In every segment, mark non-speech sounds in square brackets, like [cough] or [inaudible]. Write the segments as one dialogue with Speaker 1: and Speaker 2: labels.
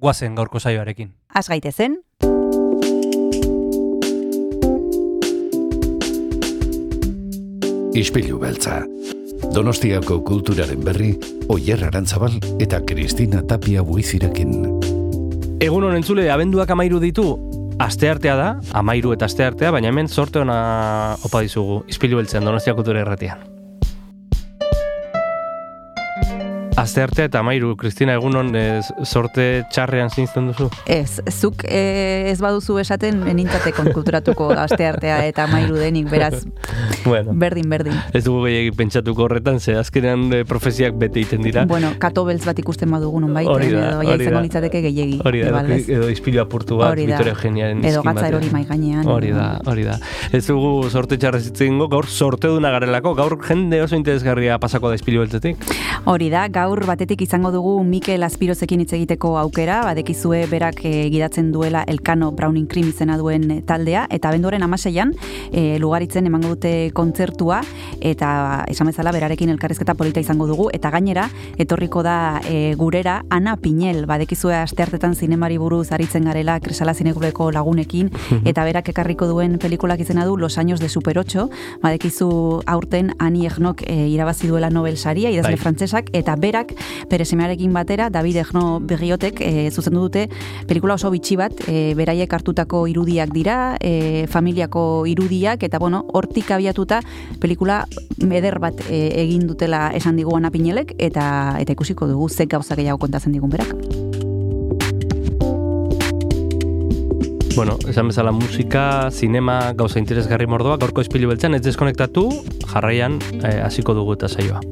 Speaker 1: guazen gaurko saioarekin.
Speaker 2: Az gaitezen,
Speaker 3: Ispilu beltza. Donostiako kulturaren berri, Oyer Arantzabal eta Kristina Tapia buizirekin.
Speaker 1: Egun honen entzule, abenduak amairu ditu, asteartea da, amairu eta asteartea, baina hemen sorte ona opa dizugu, izpilu beltzen Donostia kultura erratian. Asteartea eta amairu, Kristina, egun hon eh, sorte txarrean zintzen duzu?
Speaker 2: ez, zuk eh, ez baduzu esaten nintzate kulturatuko asteartea eta mairu denik, beraz, [laughs]
Speaker 1: Bueno,
Speaker 2: berdin, berdin.
Speaker 1: ez dugu gehiagik pentsatuko horretan, ze azkenean eh, profeziak bete egiten dira.
Speaker 2: Bueno, kato beltz bat ikusten badugu nun baita,
Speaker 1: Hori da,
Speaker 2: edo
Speaker 1: hori
Speaker 2: ja
Speaker 1: da.
Speaker 2: izango litzateke gehiegi.
Speaker 1: Hori da, edo, edo izpilu apurtu bat,
Speaker 2: Hori da.
Speaker 1: Vittorio Eugeniaren
Speaker 2: Edo gatza erori mai gainean.
Speaker 1: Hori da, hori da. Ez dugu sorte txarrez hitz egingo, gaur sorteduna garelako, gaur jende oso interesgarria pasako da izpilu beltzetik.
Speaker 2: Hori da, gaur batetik izango dugu Mikel Aspirozekin hitz egiteko aukera, badekizue berak e, gidatzen duela Elkano Browning Cream izena duen eh, taldea, eta bendoren amaseian e, lugaritzen emango dute kontzertua, eta esan bezala berarekin elkarrizketa polita izango dugu, eta gainera, etorriko da e, gurera Ana Pinel, badekizue asteartetan zinemari buruz aritzen garela Kresala Zinekuleko lagunekin, eta berak ekarriko duen pelikulak izena du Los Años de Super 8, badekizu aurten Ani Egnok e, irabazi duela Nobel saria, idazle
Speaker 1: Bai.
Speaker 2: frantsesak, eta berak bere semearekin batera, David Egno begiotek e, zuzendu dute pelikula oso bitxi bat, e, beraiek hartutako irudiak dira, e, familiako irudiak, eta bueno, hortik abiatuta pelikula eder bat e, egin dutela esan digu Ana Pinelek, eta, eta ikusiko dugu ze gauza gehiago kontatzen digun berak.
Speaker 1: Bueno, esan bezala musika, zinema, gauza interesgarri mordoa, gaurko izpilu beltzen, ez deskonektatu, jarraian eh, hasiko dugu eta saioa.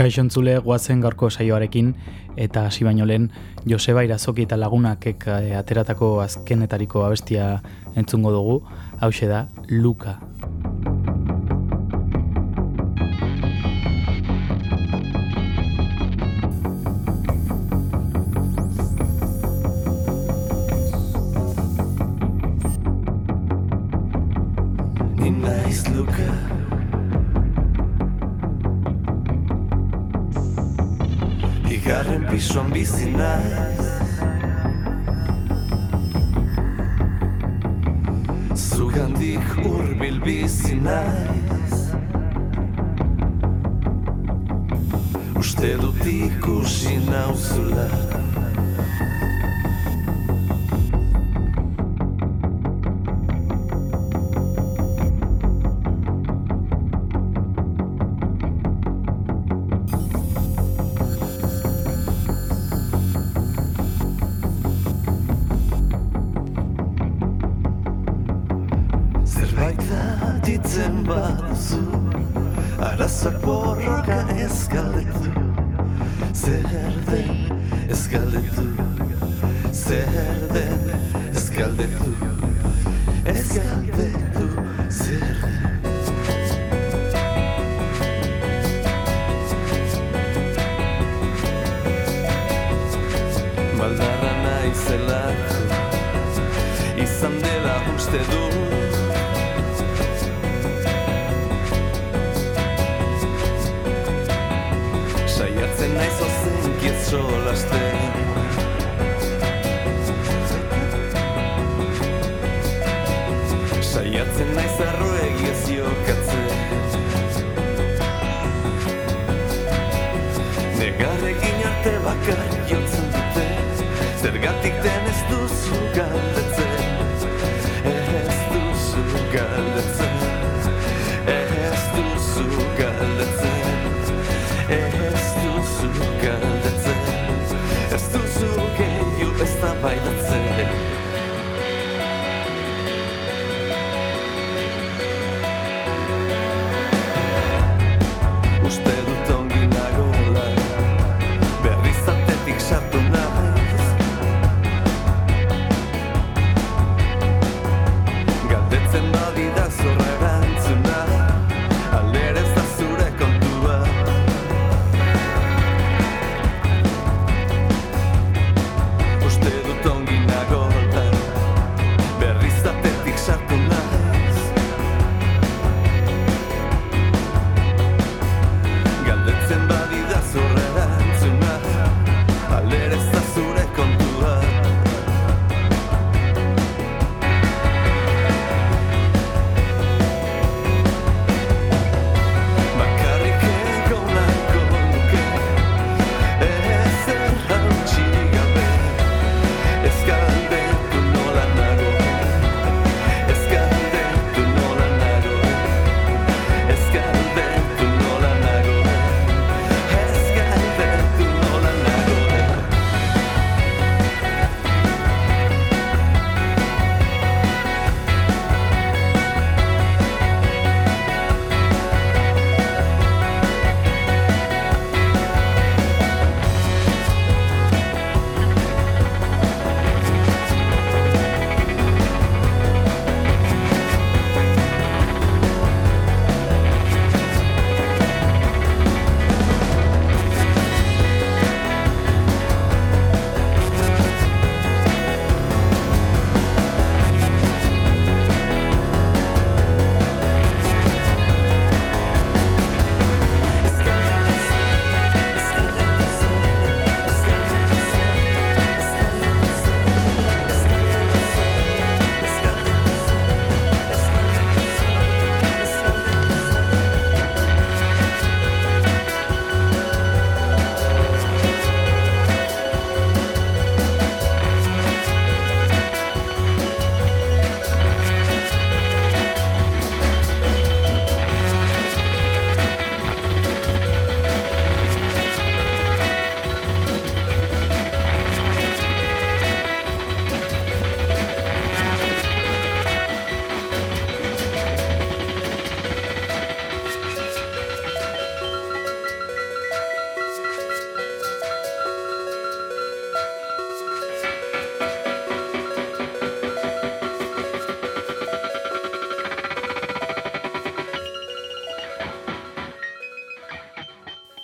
Speaker 4: Kaixo entzule guazen gaurko saioarekin eta hasi baino lehen Joseba Irazoki eta lagunakek eh, ateratako azkenetariko abestia entzungo dugu, hause da Luka.
Speaker 5: Ni Pisuan bizi naiz Zugandik urbil bizi naiz. Uste dut ikusi nauzula borroka ez galdetu Zer den ez galdetu Zer den ez galdetu Ez galdetu zer Baldarra naizelako Izan dela uste du ozen kietzo lasten Saiatzen naiz arroegi ez jokatzen. Negarrekin arte bakar jotzen dute. Zergatik den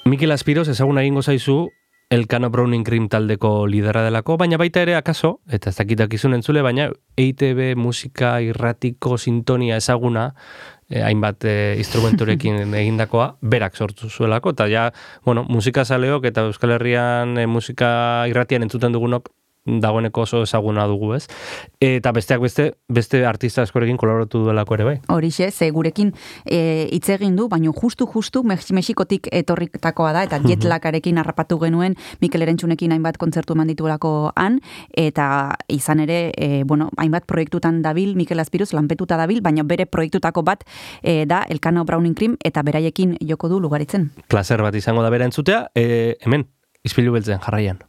Speaker 1: Mikel Aspiros ezaguna egingo zaizu Elkano Browning Cream taldeko lidera delako, baina baita ere akaso, eta ez dakitak izun entzule, baina EITB musika irratiko sintonia ezaguna, eh, hainbat eh, instrumenturekin [laughs] egindakoa, berak sortu zuelako, eta ja, bueno, musika zaleok eta Euskal Herrian eh, musika irratian entzuten dugunok dagoeneko oso ezaguna dugu, ez? Eta besteak beste, beste artista askorekin kolaboratu duelako ere bai.
Speaker 2: Horixe, ze gurekin e, egin du, baina justu justu Mex- Mexikotik etorritakoa da eta jetlakarekin harrapatu genuen Mikel Erentxunekin hainbat kontzertu eman dituelako han eta izan ere, e, bueno, hainbat proiektutan dabil Mikel Azpiruz lanpetuta dabil, baina bere proiektutako bat e, da Elkano Browning Cream eta beraiekin joko du lugaritzen.
Speaker 1: Placer bat izango da bera entzutea, e, hemen, izpilu beltzen jarraian.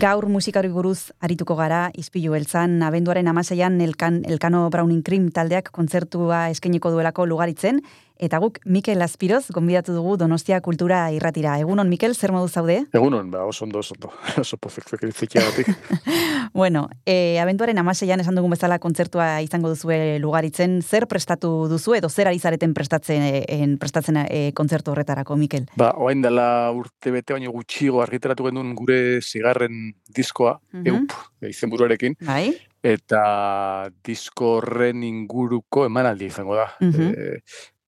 Speaker 2: Gaur musikari buruz arituko gara, izpilu beltzan, abenduaren amaseian Elkan, Elkano Browning Cream taldeak kontzertua eskeniko duelako lugaritzen, eta guk Mikel Aspiroz gonbidatu dugu Donostia Kultura irratira. Egunon, Mikel, zer modu zaude?
Speaker 6: Egunon, ba, oso ondo, oso ondo, [laughs] oso pozek gatik. [laughs]
Speaker 2: bueno, e, abenduaren amaseian esan dugun bezala kontzertua izango duzue lugaritzen, zer prestatu duzu edo zer ari zareten prestatzen, en, prestatzen e, kontzertu horretarako, Mikel?
Speaker 6: Ba, oain dela urte bete baino gutxigo argitaratu gendun gure zigarren diskoa, mm -hmm. eup, buruarekin.
Speaker 2: Bai?
Speaker 6: Eta disko horren inguruko emanaldi izango da. Mm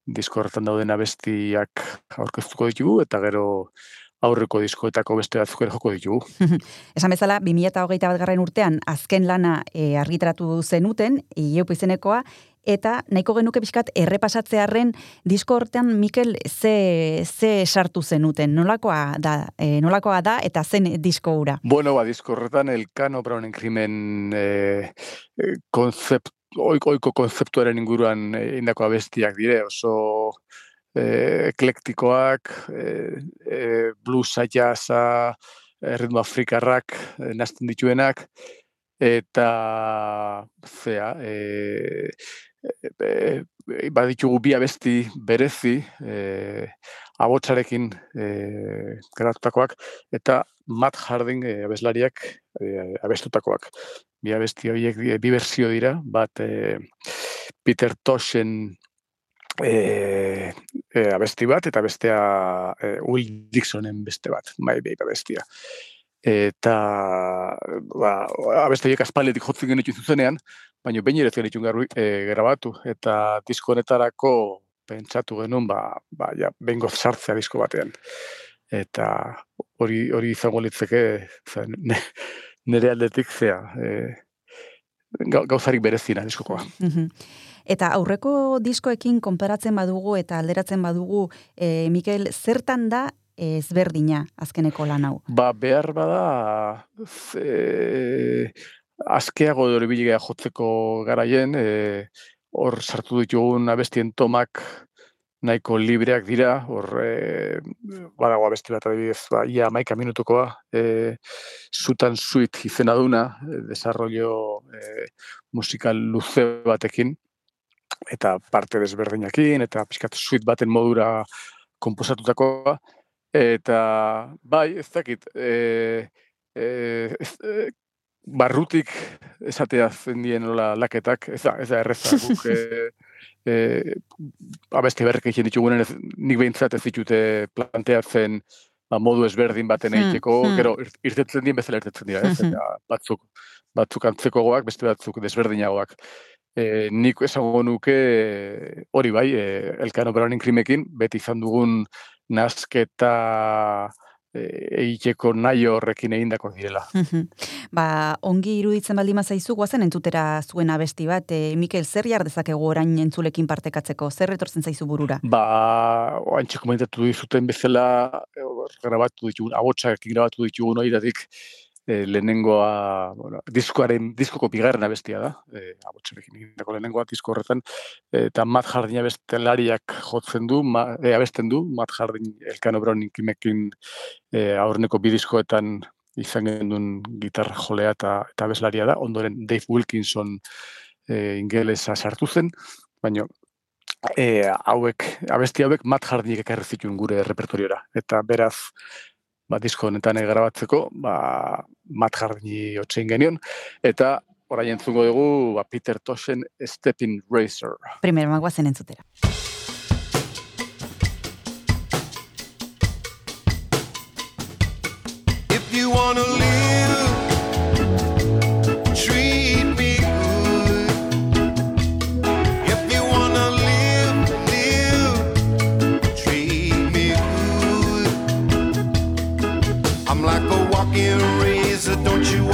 Speaker 6: disko horretan dauden abestiak aurkeztuko ditugu, eta gero aurreko diskoetako beste batzuk ere joko ditugu. [laughs]
Speaker 2: Esan bezala, 2008 bat garren urtean, azken lana e, argitaratu zenuten, ieup izenekoa, eta nahiko genuke pixkat errepasatzearen disko hortean Mikel ze, ze sartu zenuten, nolakoa da, e, nolakoa da eta zen disko hura?
Speaker 6: Bueno, ba, disko horretan Elkano Brownen krimen e, konzept oiko, oiko konzeptuaren inguruan eh, indako abestiak dire, oso e, eklektikoak, e, e, bluesa, jazza, ritmo afrikarrak e, nazten dituenak, eta zea, e, e, e, baditugu bi abesti berezi, e, abotsarekin e, garatutakoak, eta Matt Harding e, abeslariak e, abestutakoak bi abesti horiek bi berzio dira, bat e, Peter Toshen e, e, abesti bat, eta bestea e, Will Dixonen beste bat, bai bai abestia. Eta ba, abesti horiek jotzen genitu zuzenean, baina bain ere genitu e, grabatu, eta disko honetarako pentsatu genuen, ba, ba ja, bengo sartzea disko batean. Eta hori hori izango litzeke, nire aldetik zea, e, gauzarik berezina diskokoa.
Speaker 2: Eta aurreko diskoekin konparatzen badugu eta alderatzen badugu, e, Mikel, zertan da ezberdina azkeneko lan hau?
Speaker 6: Ba, behar bada, ze, azkeago dori biligea jotzeko garaien, e, hor sartu ditugun abestien tomak nahiko libreak dira, hor e, badagoa beste bat adibidez, ba, ia maika minutukoa, e, zutan suit izena duna, e, desarrollo e, musikal luze batekin, eta parte desberdinakin, eta pixkat suit baten modura komposatutakoa, eta bai, ez dakit, e, e, ez, e, barrutik esatea zendien laketak, ez da, ez da erreza, guk, [laughs] e, e, abeste berrek egin ditugunen, nik behintzat ez ditute planteatzen ba, modu ezberdin baten hmm, egiteko, hmm. gero irtetzen dien bezala irtetzen dira, ez? Hmm. batzuk, batzuk antzeko goak, beste batzuk desberdinagoak. E, nik esango nuke hori bai, e, Elkano Browning krimekin, beti izan dugun nazketa egiteko nahi horrekin egindako direla.
Speaker 2: ba, ongi iruditzen baldin mazaizu, guazen entzutera zuen abesti bat, e, Mikel, zer jar dezakegu orain entzulekin partekatzeko, zer retortzen zaizu burura?
Speaker 6: Ba, oantxe komentatu dizuten bezala, e, grabatu ditugun, abotsak grabatu ditugun oidatik, e, lehenengoa, bueno, diskoaren, diskoko bigarren abestia da, e, abotxerekin egindako lehenengoa disko horretan, eta Matt Hardin abestelariak jotzen du, ma, e, abesten du, Matt Hardin Elkano Browning kimekin e, aurreneko bidiskoetan izan genuen gitar jolea eta, eta abeslaria da, ondoren Dave Wilkinson e, ingelesa sartu zen, baina e, hauek, abesti hauek Matt Hardinek ekarri zituen gure repertoriora, eta beraz, ba, disko honetan grabatzeko, ba, Matt Hardini otzein genion, eta orain entzungo dugu ba, Peter Toshen Stepping Racer.
Speaker 2: Primero, magoazen entzutera.
Speaker 7: If you wanna live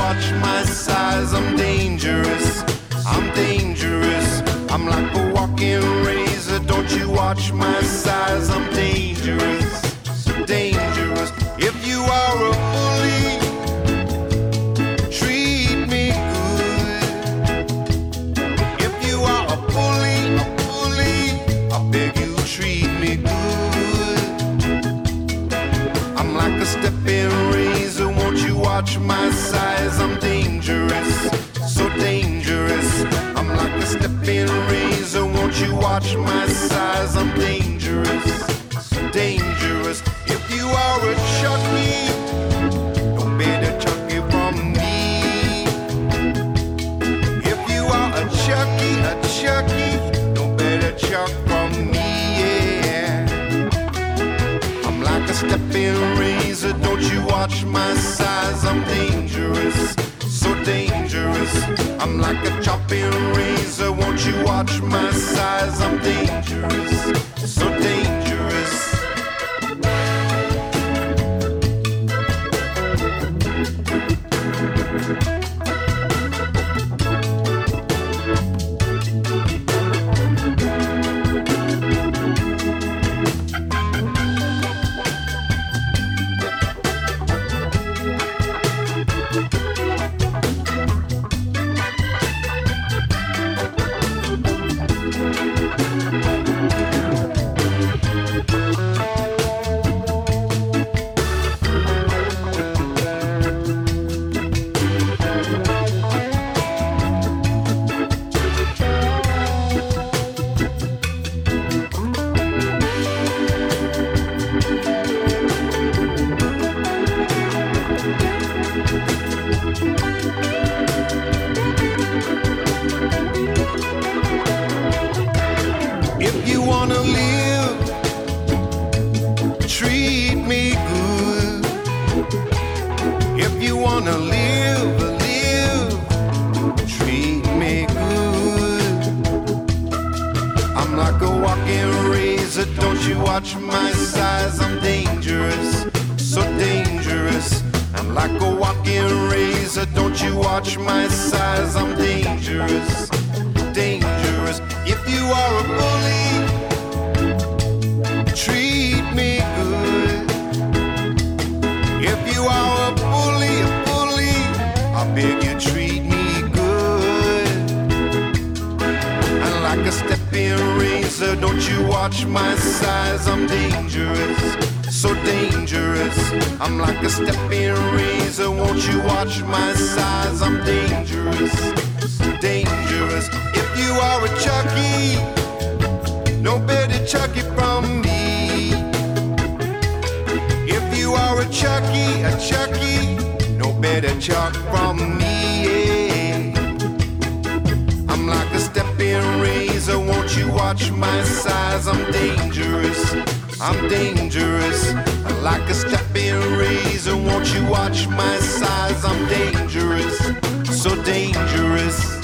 Speaker 7: watch my size. I'm dangerous. I'm dangerous. I'm like a walking razor. Don't you watch my size. I'm dangerous. Dangerous. If you are a bully, watch my size. I'm dangerous, so dangerous. I'm like a stepping razor. Won't you watch my size? I'm dangerous, so dangerous. If you are a chuckle. My size, I'm dangerous, so dangerous. I'm like a chopping razor, won't you watch my size, I'm dangerous, so dangerous. Watch my size? I'm dangerous, so dangerous. I'm like a walking razor, don't you watch my size? I'm dangerous. Don't you watch my size? I'm dangerous, so dangerous. I'm like a stepping razor, won't you watch my size? I'm dangerous, dangerous. If you are a Chucky, no better Chucky from me. If you are a Chucky, a Chucky, no better Chuck from me. You watch my size? I'm dangerous, I'm dangerous. Like a stepping razor, won't you watch my size? I'm dangerous, so dangerous.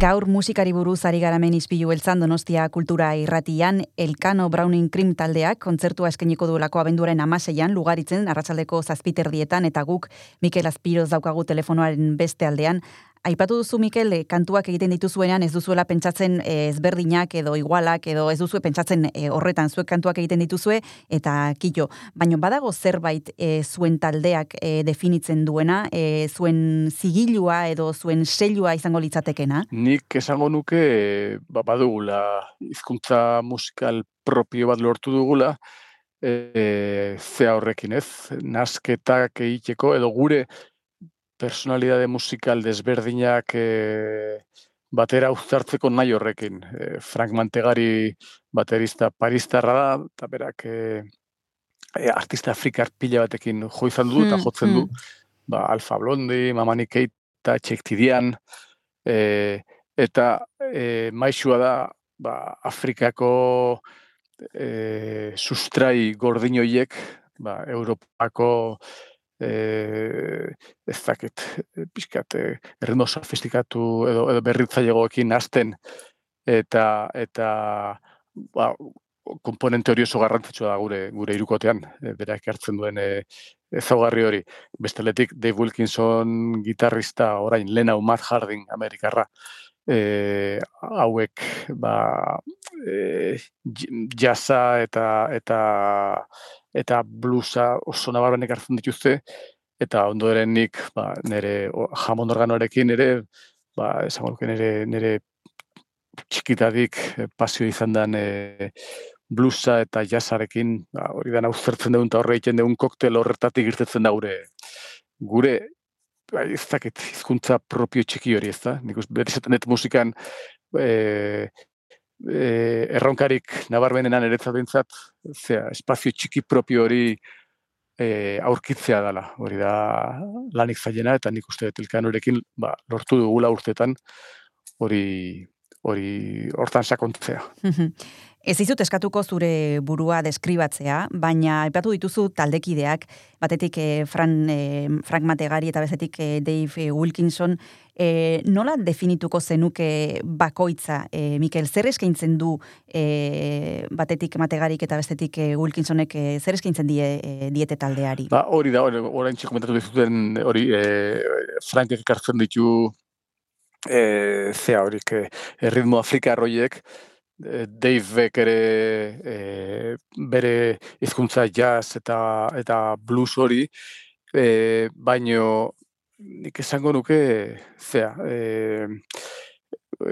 Speaker 2: Gaur musikari buruz ari garamen izpilu beltzan donostia kultura irratian, Elkano Browning Cream taldeak kontzertua eskeniko duelako abenduaren amaseian, lugaritzen, arratsaldeko zazpiterdietan, eta guk Mikel Azpiroz daukagu telefonoaren beste aldean. Aipatu duzu, Mikel, eh, kantuak egiten dituzuenean ez duzuela pentsatzen eh, ezberdinak edo igualak edo ez duzue pentsatzen eh, horretan zuek kantuak egiten dituzue eta kito. Baina badago zerbait eh, zuen taldeak eh, definitzen duena, eh, zuen zigilua edo zuen selua izango litzatekena?
Speaker 6: Nik esango nuke ba, badugula hizkuntza musikal propio bat lortu dugula, e, zea horrekin ez, nasketak egiteko, edo gure personalidade musikal desberdinak e, batera uztartzeko nahi horrekin. E, Frank Mantegari baterista paristarra da, eta berak e, e, artista afrikar pila batekin jo izan du eta
Speaker 2: Mm,
Speaker 6: jotzen du.
Speaker 2: mm.
Speaker 6: Ba, Alfa Blondi, Mamani Keita, Txektidian, e, eta e, maixua da ba, Afrikako e, sustrai gordinoiek, ba, Europako e, ez dakit, pixkat, e, sofistikatu edo, edo berritzailegoekin hasten eta eta ba, komponente hori oso garrantzitsua da gure gure irukotean, e, berak hartzen duen e, ezaugarri hori. Besteletik Dave Wilkinson gitarrista orain Lena Matt Harding Amerikarra e, hauek ba e, j- jazza eta eta eta bluesa oso nabarmenek hartzen dituzte eta ondoren nik ba, nire jamon organoarekin ere ba, esango nuke nire, nire txikitadik eh, pasio izan den e, bluesa eta jazzarekin ba, hori dana uzertzen dugun eta horre egiten dugun koktel horretatik irtetzen da gure gure ba, ez dakit hizkuntza propio txiki hori ez da. Nik beti dut musikan e, e, erronkarik nabarmenenan eretzat bintzat, zera, espazio txiki propio hori e, aurkitzea dela. Hori da lanik zailena eta nik uste dut elkanorekin ba, lortu dugula urtetan hori hori hortan sakontzea.
Speaker 2: Ez dizut eskatuko zure burua deskribatzea, baina aipatu dituzu taldekideak, batetik eh, Fran, eh, Frank Mategari eta bestetik eh, Dave eh, Wilkinson, eh, nola definituko zenuke bakoitza, eh, Mikel, zer eskaintzen du eh, batetik Mategarik eta bestetik eh, Wilkinsonek eh, zer eskaintzen die, eh, diete taldeari?
Speaker 6: Ba, hori da, hori, orain komentatu dizuten hori e, Frankek ekartzen ditu e, zea horik e, erritmo afrikar horiek, e, Dave Beck ere e, bere hizkuntza jazz eta eta blues hori, e, baino nik esango nuke, zea, e,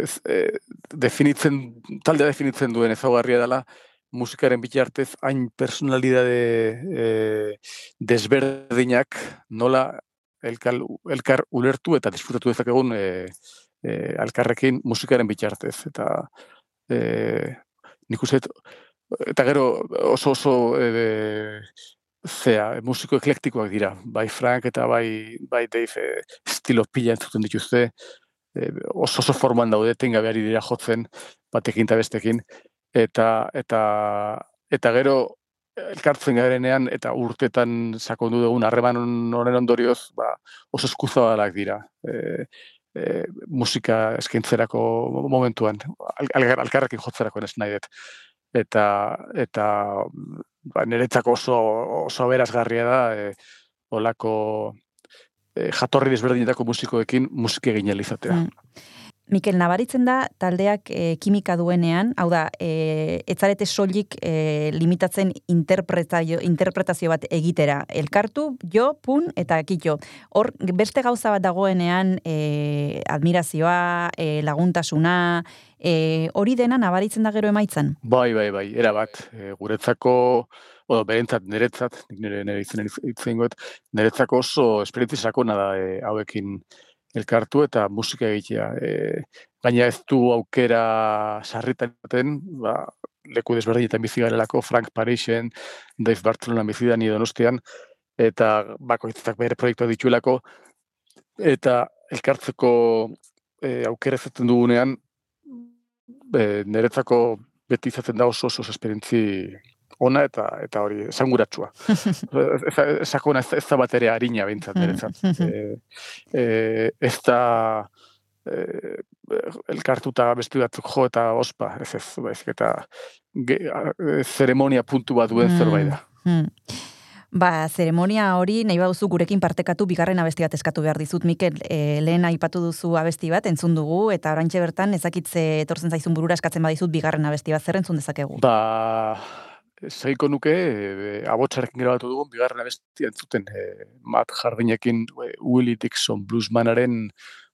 Speaker 6: ez, e, definitzen, taldea definitzen duen ezaugarria dela, musikaren bitartez hain personalidade e, desberdinak nola elkal, elkar ulertu eta disfrutatu dezakegun e, e, alkarrekin musikaren bitartez. Eta e, nik uste, eta gero oso oso e, zea, musiko eklektikoak dira. Bai Frank eta bai, bai Dave e, estilo pila entzuten dituzte, e, oso oso forman daude, tengabe ari dira jotzen, batekin eta bestekin, eta, eta, eta gero elkartzen garenean eta urtetan sakondu dugun harreman honen ondorioz, ba, oso eskuzabalak dira. E, e, musika eskaintzerako momentuan, al, al, alkarrekin jotzerako ez nahi dut. Eta, eta ba, niretzako oso, oso aberazgarria da, e, olako e, jatorri desberdinetako musikoekin musike egin izatea.
Speaker 2: Mm. Mikel, nabaritzen da taldeak e, kimika duenean, hau da, e, etzarete soilik e, limitatzen interpretazio, interpretazio bat egitera. Elkartu, jo, pun, eta kito. Hor, beste gauza bat dagoenean, e, admirazioa, e, laguntasuna, e, hori dena nabaritzen da gero emaitzan.
Speaker 6: Bai, bai, bai, era bat, e, guretzako, o, berentzat, niretzat, nire, nire itzen itzen niretzako oso esperientzi sakona da e, hauekin elkartu eta musika egitea. E, gaina ez du aukera sarritaten, ba, leku desberdinetan bizi garelako, Frank Parisen, Dave Barcelona bizi da donostian, eta bakoitzak bere proiektua dituelako, eta elkartzeko e, aukera ezaten dugunean, e, niretzako beti izaten da oso oso esperientzi ona eta eta hori esanguratsua. [laughs] Sakona ez, ez da bat ere harina behintzat niretzat. e, e, ez da e, elkartuta beste batzuk jo eta ospa, ez ez, baizik eta ge, zeremonia puntu bat duen zerbait da.
Speaker 2: Hmm. Ba, zeremonia hori nahi baduzu gurekin partekatu bigarren abesti bat eskatu behar dizut, Mikel, e, lehen aipatu duzu abesti bat, entzun dugu, eta oraintxe bertan ezakitze etortzen zaizun burura eskatzen badizut bigarren abesti bat, zer entzun dezakegu?
Speaker 6: Ba, zaiko nuke, e, abotsarekin grabatu dugun, bigarren abesti entzuten, e, Matt Jardinekin e, Willie Dixon bluesmanaren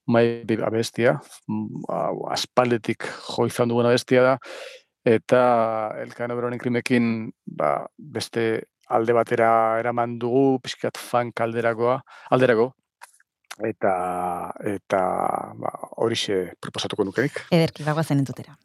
Speaker 6: mai abestia, mm, hau, aspaldetik jo izan dugun abestia da, eta Elkano Bronen krimekin ba, beste alde batera eraman dugu, pixkat funk alderakoa, alderako, eta eta ba, horixe proposatuko nukenik.
Speaker 7: Ederki, bagoazen entutera.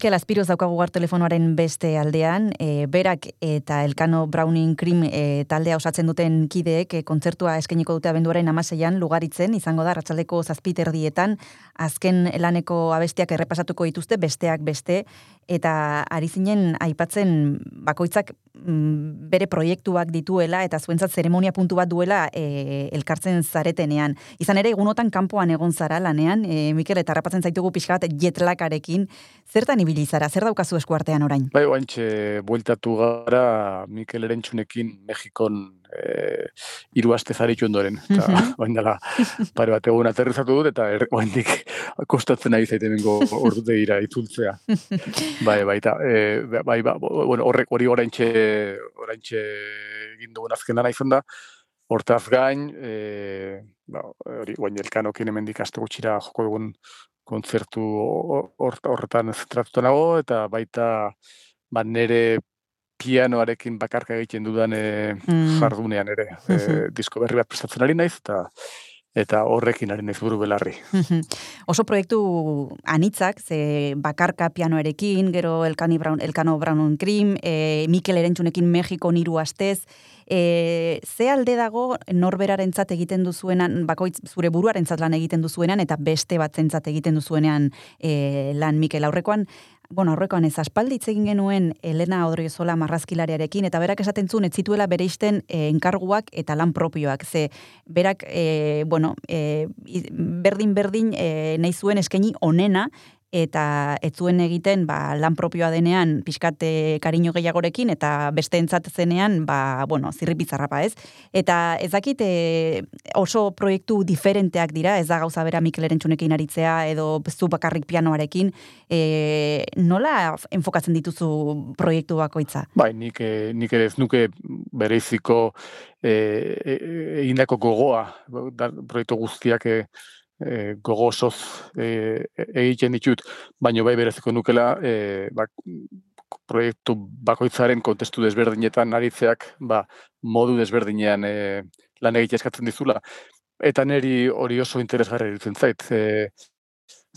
Speaker 2: Mikel Aspiroz daukagu gar telefonoaren beste aldean, e, berak eta Elkano Browning Cream e, taldea osatzen duten kideek e, kontzertua eskeniko dute abenduaren amaseian lugaritzen, izango da ratzaldeko zazpiterdietan, azken laneko abestiak errepasatuko dituzte, besteak beste, eta ari zinen aipatzen bakoitzak bere proiektuak dituela eta zuentzat zeremonia puntu bat duela e, elkartzen zaretenean. Izan ere, egunotan kanpoan egon zara lanean, e, Mikel, eta rapatzen zaitugu pixka bat jetlakarekin, zertan ibili zara, zer daukazu eskuartean orain?
Speaker 6: Bai, oantxe, bueltatu gara Mikel Erentxunekin Mexikon eh, hiru aste zaritu ondoren. Eta,
Speaker 2: Mhm.
Speaker 6: oain dela, pare bat egun aterrizatu dut, eta er, oaindik kostatzen ari zaite bengo ordutegira itzultzea. bai, bai, eta, e, bai, ba, bueno, horrek hori oraintxe, oraintxe egin dugun azkena izan da, Hortaz gain, e, ba, hori, guain elkanokin hemendik aste gutxira joko dugun kontzertu hor- hor- horretan zentratuta nago, eta baita ba, nere pianoarekin bakarka egiten dudan e,
Speaker 2: Mm.
Speaker 6: jardunean ere. [laughs] E,
Speaker 2: Mhm.
Speaker 6: disko berri bat prestatzen ari naiz, eta eta horrekin ari naiz buru belarri.
Speaker 2: Oso proiektu anitzak, ze bakarka pianoerekin, gero Elkani Brown, Elkano Brown Cream, e, Mikel Erentxunekin Mexiko niru astez, e, ze alde dago norberarentzat egiten duzuenan, bakoitz zure buruarentzat lan egiten duzuenan, eta beste batzentzat egiten duzuenean e, lan Mikel aurrekoan, bueno, aurrekoan ez aspaldi egin genuen Elena Odriozola marrazkilariarekin, eta berak esaten zuen ez zituela bereisten e, enkarguak eta lan propioak, ze berak, e, bueno, e, i- berdin-berdin e, nahi zuen eskaini onena, eta ez zuen egiten ba, lan propioa denean pixkate kariño gehiagorekin eta besteentzat zenean ba, bueno, zirripizarrapa ez. Eta ez dakit e, oso proiektu diferenteak dira, ez da gauza bera Mikel Erentxunekin aritzea edo zu bakarrik pianoarekin, e, nola enfokatzen dituzu proiektu bakoitza?
Speaker 6: Bai, nik, eh, nik ere ez nuke bereiziko eh, e- egindako gogoa, da, proiektu guztiak eh, eh, gogo osoz eh, egiten ditut, baino bai bereziko nukela eh, bak, proiektu bakoitzaren kontestu desberdinetan aritzeak ba, modu desberdinean eh, lan egitea eskatzen dizula. Eta niri hori oso interesgarri iruditzen zait. E,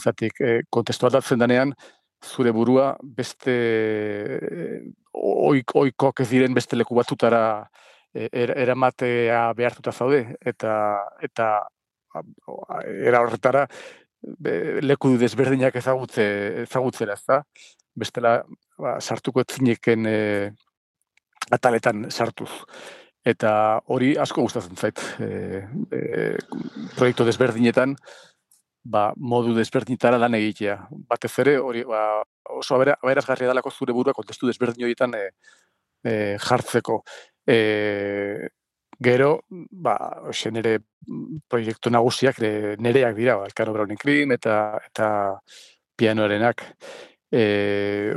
Speaker 6: zatik, e, kontestu aldatzen denean, zure burua beste eh, oik, oikoak ez diren beste leku batutara eh, er, eramatea behartuta zaude eta eta era horretara leku desberdinak ezagutze ezagutzera, ezta? Bestela ba, sartuko etzineken e, ataletan sartuz. Eta hori asko gustatzen zait. E, e, proiektu desberdinetan ba, modu desberdinetara lan egitea. Batez ere, hori ba, oso abera, aberazgarria dalako zure burua kontestu desberdin horietan e, e, jartzeko. E, gero, ba, hoxe nire proiektu nagusiak e, nereak dira, ba, Elkano Browning Cream eta, eta pianoarenak. E,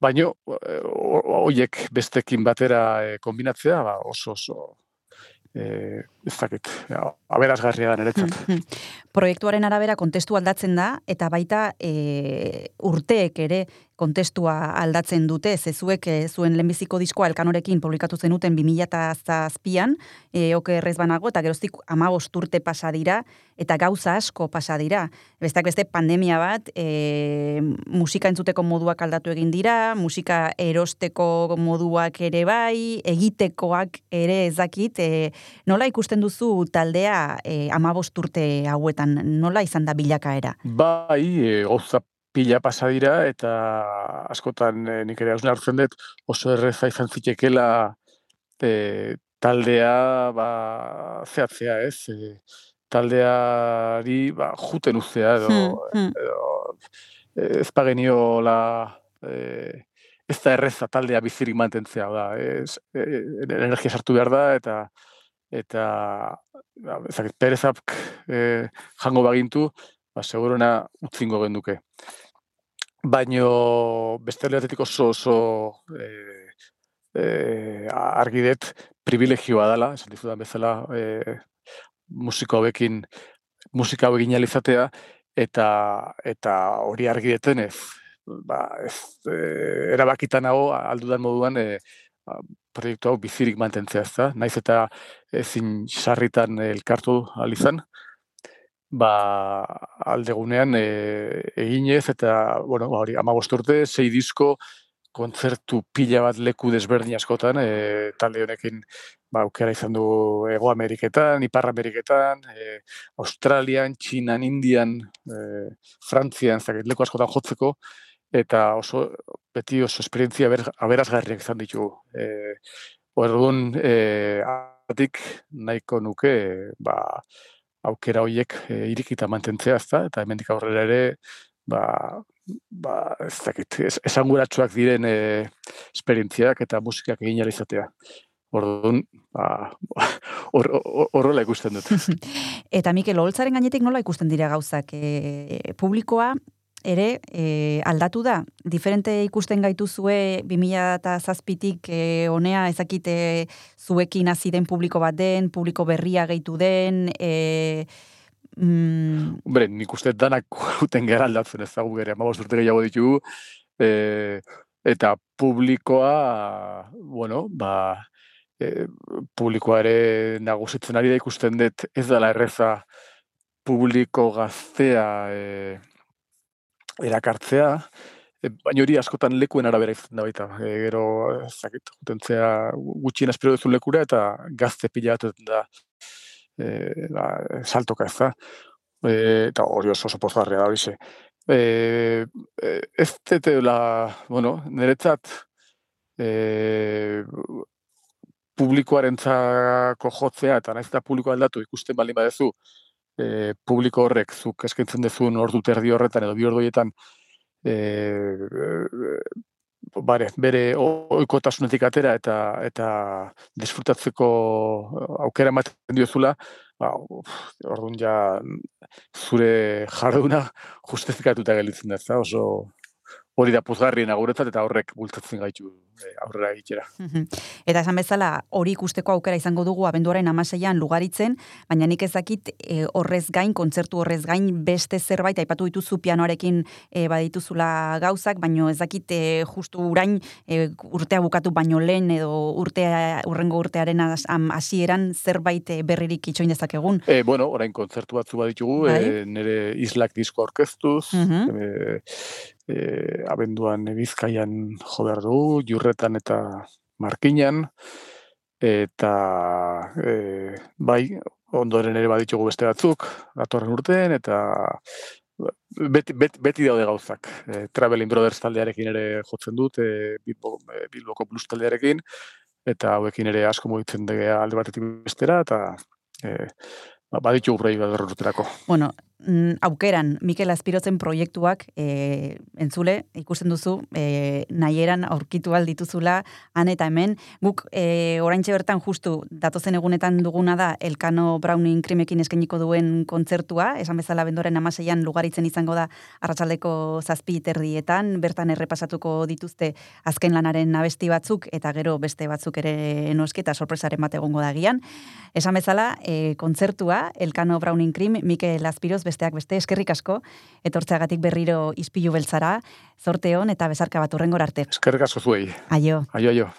Speaker 6: baino, horiek bestekin batera e, kombinatzea, ba, oso oso e, ez dakit, ja, aberazgarria da niretzat. [laughs]
Speaker 2: Proiektuaren arabera kontestu aldatzen da, eta baita e, urteek ere kontestua aldatzen dute, zezuek e, zuen lehenbiziko diskoa elkanorekin publikatu zenuten 2007an, e, okerrez banago, eta geroztik amabost urte pasa dira, eta gauza asko pasa dira. Bestak beste pandemia bat, e, musika entzuteko moduak aldatu egin dira, musika erosteko moduak ere bai, egitekoak ere ezakit, e, nola ikusten duzu taldea e, amabost urte hauetan, nola izan da bilakaera?
Speaker 6: Bai, e, gauza pila pasa dira eta askotan e, nik ere hausna hartzen dut oso erreza izan zitekela e, taldea ba, zehatzea, ez? E, taldeari ba, juten uztea edo,
Speaker 2: Hmm, hmm.
Speaker 6: edo ez pageniola e, ez da erreza taldea bizirik mantentzea da, ez, e, energia sartu behar da eta eta ba, ezakit, perezak e, jango bagintu, ba, seguruna utzingo genduke. Baino beste aldetik oso oso e, e, argi dut privilegioa dela, esan dizudan bezala, e, musiko hauekin musika hauekin izatea eta eta hori argi detenez, ba, ez e, erabakita nago aldudan moduan e, proiektu hau bizirik mantentzea, ezta? Naiz eta ezin sarritan elkartu ahal izan. ba, aldegunean e, eginez, eta, bueno, ba, hori, ama urte, sei disko, kontzertu pila bat leku desberdin askotan, e, talde honekin ba, aukera izan du Ego Ameriketan, Ipar Ameriketan, e, Australian, Txinan, Indian, e, Frantzian, zakit, leku askotan jotzeko, eta oso, beti oso esperientzia ber, aberazgarriak izan ditu. E, Orduan, e, atik nahiko nuke, ba, aukera horiek e, irikita mantentzea, ezta? eta hemendik aurrera ere, ba, ba, ez dakit, esanguratsuak diren e, esperientziak eta musikak egin izatea. Orduan, ba, [laughs] horrela ikusten dut. [laughs]
Speaker 2: eta Mikel, holtzaren gainetik nola ikusten dira gauzak? E, publikoa ere e, aldatu da? Diferente ikusten gaitu zue 2000 eta zazpitik e, onea ezakite zuekin hasi den publiko bat den, publiko berria gehitu den, e,
Speaker 6: Mm. Hombre, nik uste danak [laughs] uten gara aldatzen ez dago gere, amabos urte gehiago ditugu, e, eta publikoa, bueno, ba, e, publikoa ere nagusitzen ari da ikusten dut ez dela erreza publiko gaztea e, erakartzea, e, baina hori askotan lekuen arabera izan da baita. E, gero, zakit, gutentzea gutxien aspiro duzun lekura eta gazte pila da e, ba, saltoka ez da. E, eta hori oso oso pozgarria da hori E, ez tetela, bueno, niretzat e, publikoaren jotzea, eta nahiz eta publiko aldatu ikusten baldin badezu, e, publiko horrek zuk eskaintzen dezun ordu terdi horretan edo bi orduietan e, bare, bere oikotasunetik atera eta eta disfrutatzeko aukera ematen diozula, ba, orduan ja zure jarduna [laughs] justifikatuta gelditzen da, oso hori da puzgarrien aguretzat eta horrek bultatzen gaitu e, aurrera egitera.
Speaker 2: Eta esan bezala hori ikusteko aukera izango dugu abenduaren amaseian lugaritzen, baina nik ezakit e, horrez gain, kontzertu horrez gain beste zerbait, aipatu dituzu pianoarekin e, badituzula gauzak, baina ezakit e, justu urain e, urtea bukatu baino lehen edo urtea, urrengo urtearen hasieran zerbait berririk itxoin dezakegun.
Speaker 6: E, bueno, orain kontzertu batzu baditugu, bai? e, nire islak disko orkestuz, uh e, abenduan bizkaian jo behar jurretan eta markinan, eta e, bai, ondoren ere baditugu beste batzuk, datorren urtean, eta beti, beti, beti daude gauzak. E, Traveling Brothers taldearekin ere jotzen dut, e, Bilbo, e, Bilboko Plus taldearekin, eta hauekin ere asko mugitzen degea alde batetik bestera, eta e, baditu proiektu bat urterako.
Speaker 2: Bueno, aukeran Mikel Aspirotzen proiektuak e, entzule ikusten duzu e, nahieran aurkitu dituzula han eta hemen. Guk e, oraintxe bertan justu datozen egunetan duguna da Elkano Browning krimekin eskainiko duen kontzertua. Esan bezala bendoren amaseian lugaritzen izango da arratsaldeko zazpi terdietan bertan errepasatuko dituzte azken lanaren abesti batzuk eta gero beste batzuk ere nosketa sorpresaren bat egongo da gian esan bezala e, kontzertua Elkano Browning Krim Mikel Aspiroz besteak beste eskerrik asko. Etortzeagatik berriro ispilu beltzara zorte hon eta bezarka bat urrengor arte.
Speaker 6: Eskerrik asko zuei.
Speaker 2: Aio.
Speaker 6: Aio aio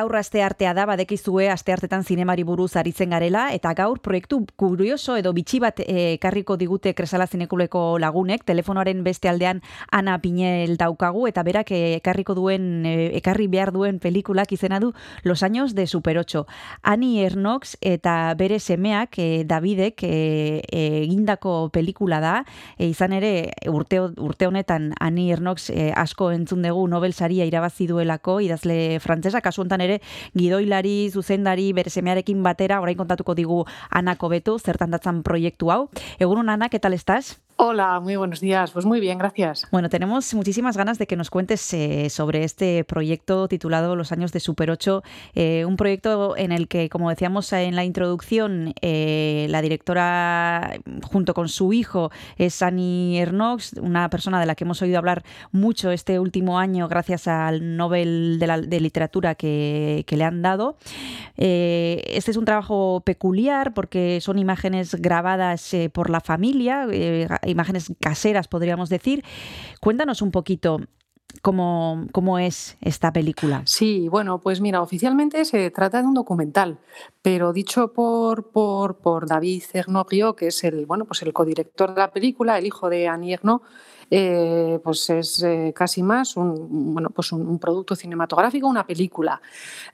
Speaker 2: Gaur aste artea da, badekizue aste artetan zinemari buruz aritzen garela, eta gaur proiektu kurioso edo bitxi bat eh, ekarriko digute kresala zinekuleko lagunek, telefonoaren beste aldean Ana Pinel daukagu, eta berak eh, ekarriko duen, eh, ekarri behar duen pelikulak izena du Los Años de Super 8. Ani Ernox eta bere semeak Davidek egindako pelikula da, izan ere urte, urte honetan Ani Ernox asko entzun dugu Nobel saria irabazi duelako, idazle frantzesa, kasu ere gidoilari, zuzendari, bere semearekin batera, orain kontatuko digu anako betu, zertan datzan proiektu hau. Egunon anak, eta estás?
Speaker 8: Hola, muy buenos días. Pues muy bien, gracias.
Speaker 2: Bueno, tenemos muchísimas ganas de que nos cuentes eh, sobre este proyecto titulado Los años de Super 8, eh, un proyecto en el que, como decíamos en la introducción, eh, la directora junto con su hijo es Annie Ernox, una persona de la que hemos oído hablar mucho este último año gracias al Nobel de, Literatura que, que, le han dado. este es un trabajo peculiar porque son imágenes grabadas por la familia imágenes caseras, podríamos decir. Cuéntanos un poquito cómo, cómo es esta película.
Speaker 8: Sí, bueno, pues mira, oficialmente se trata de un documental, pero dicho por, por, por David Rio, que es el, bueno, pues el codirector de la película, el hijo de Annie Ernaux, eh, pues es eh, casi más un, bueno, pues un, producto cinematográfico, una película.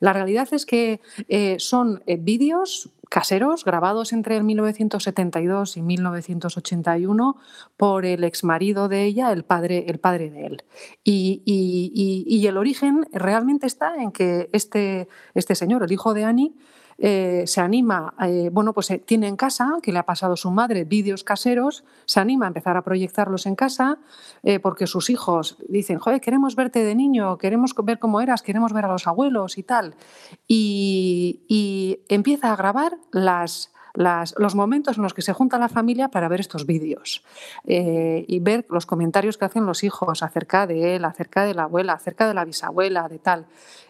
Speaker 8: La realidad es que eh, son vídeos caseros grabados entre el 1972 y 1981 por el exmarido de ella, el padre, el padre de él. Y, y, el origen realmente está en que este, este señor, el hijo de Annie, eh, se anima, eh, bueno, pues eh, tiene en casa, que le ha pasado su madre, vídeos caseros, se anima a empezar a proyectarlos en casa, porque sus hijos dicen, joder, queremos verte de niño, queremos ver cómo eras, queremos ver a los abuelos y tal. Y, empieza a grabar las, los momentos en los que se junta la familia para ver estos vídeos y ver los comentarios que hacen los hijos acerca de él, acerca de la abuela, acerca de la bisabuela, de tal.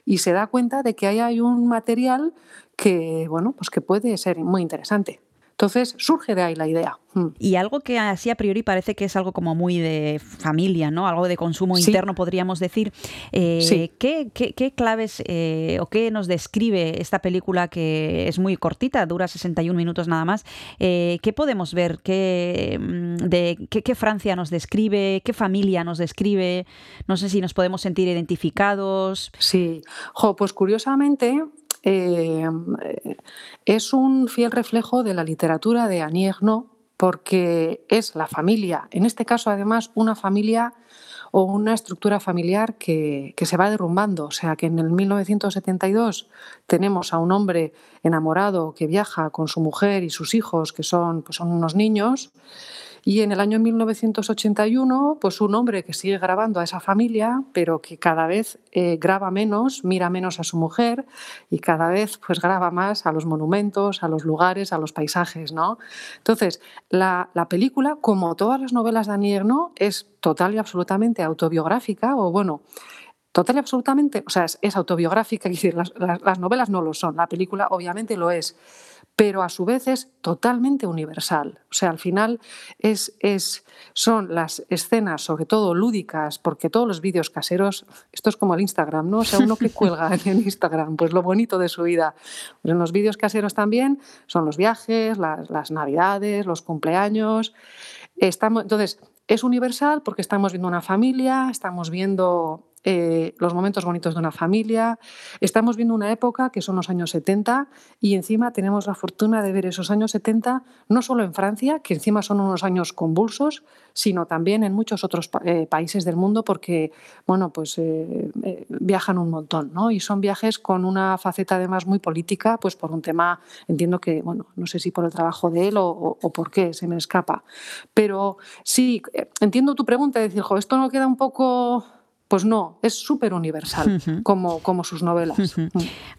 Speaker 8: Y se da cuenta de que ahí hay un material que, bueno, pues que puede ser muy interesante. Entonces surge de ahí la idea.
Speaker 2: Mm. Y algo que así a priori parece que es algo como muy de familia, ¿no? Algo de consumo interno, podríamos decir. Eh, ¿qué, qué, claves eh, o qué nos describe esta película que es muy cortita, dura 61 minutos nada más? Eh, ¿Qué podemos ver? ¿Qué, mm, de, qué, Francia nos describe? ¿Qué familia nos describe? No sé si nos podemos sentir identificados.
Speaker 8: Sí, jo, pues curiosamente eh, es un fiel reflejo de la literatura de Annie porque es la familia, en este caso además una familia o una estructura familiar que, se va derrumbando. O sea que en el 1972 tenemos a un hombre enamorado que viaja con su mujer y sus hijos, que son, pues son unos niños, Y en el año 1981, pues un hombre que sigue grabando a esa familia, pero que cada vez eh, graba menos, mira menos a su mujer y cada vez pues graba más a los monumentos, a los lugares, a los paisajes, ¿no? Entonces, la, la película, como todas las novelas de Annie Ernaux, es total y absolutamente autobiográfica, o bueno, total y absolutamente, o sea, es, autobiográfica, [laughs] es decir, las, las, novelas no lo son, la película obviamente lo es, pero a su vez es totalmente universal. O sea, al final es, es, son las escenas, sobre todo lúdicas, porque todos los vídeos caseros, esto es como el Instagram, ¿no? O sea, uno que [laughs] cuelga en Instagram, pues lo bonito de su vida. Pues en los vídeos caseros también son los viajes, las, las navidades, los cumpleaños. Estamos, entonces, es universal porque estamos viendo una familia, estamos viendo eh, los momentos bonitos de una familia. Estamos viendo una época que son los años 70 y encima tenemos la fortuna de ver esos años 70 no solo en Francia, que encima son unos años convulsos, sino también en muchos otros eh, países del mundo porque, bueno, pues eh, viajan un montón, ¿no? Y son viajes con una faceta además muy política, pues por un tema, entiendo que, bueno, no sé si por el trabajo de él o, por qué, se me escapa. Pero sí, entiendo tu pregunta, de decir, jo, esto no queda un poco pues no, es súper universal, como, como sus novelas. Mm.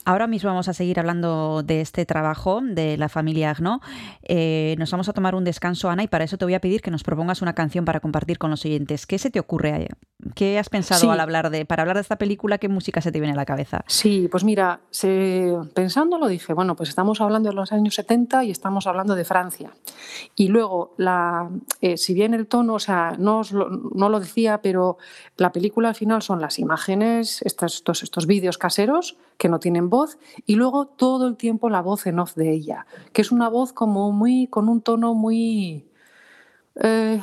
Speaker 2: Ahora mismo vamos a seguir hablando de este trabajo de la familia Agno. Eh, nos vamos a tomar un descanso, Ana, y para eso te voy a pedir que nos propongas una canción para compartir con los oyentes. ¿Qué se te ocurre? ¿Qué has pensado al hablar de, para hablar de esta película? ¿Qué música se te viene a la cabeza?
Speaker 8: Sí, pues mira, se, pensándolo dije, bueno, pues estamos hablando de los años 70 y estamos hablando de Francia. Y luego, la, eh, si bien el tono, o sea, no, no lo decía, pero la película final son las imágenes, estos, estos, vídeos caseros que no tienen voz y luego todo el tiempo la voz en off de ella, que es una voz como muy, con un tono muy... Eh,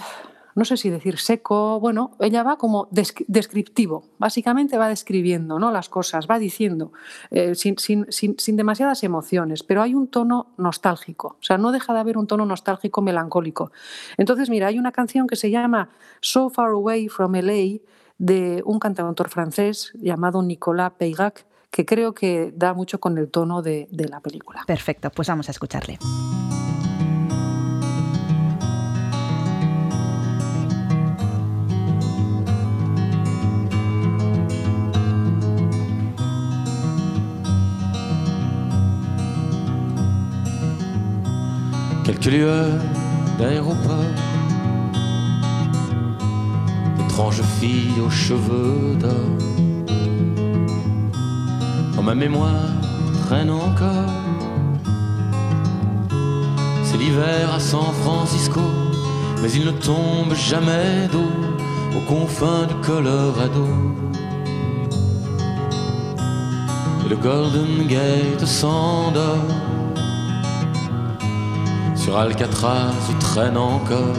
Speaker 8: no sé si decir seco, bueno, ella va como descriptivo, básicamente va describiendo ¿no? las cosas, va diciendo, eh, sin, sin, sin, demasiadas emociones, pero hay un tono nostálgico, o sea, no deja de haber un tono nostálgico melancólico. Entonces, mira, hay una canción que se llama So Far Away from LA, de un cantautor francés llamado Nicolas Peygac, que creo que da mucho con el tono de, de la película.
Speaker 2: Perfecto, pues vamos a escucharle.
Speaker 9: Quelques lueurs d'aéroport étrange fille aux cheveux d'or. Dans ma mémoire traîne encore. C'est l'hiver à San Francisco, mais il ne tombe jamais d'eau aux confins du Colorado. Et le Golden Gate s'endort. Sur Alcatraz, il traîne encore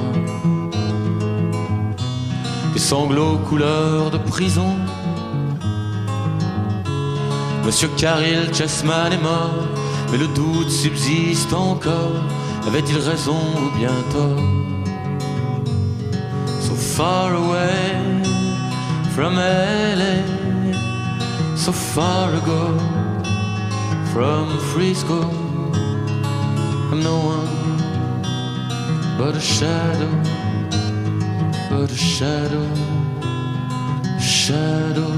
Speaker 9: des sanglots couleur de prison. Monsieur Caril Chessman est mort, mais le doute subsiste encore. Avait-il raison ou bien tort? So far away from LA, so far ago from Frisco, I'm no one but a shadow but shadow, shadow.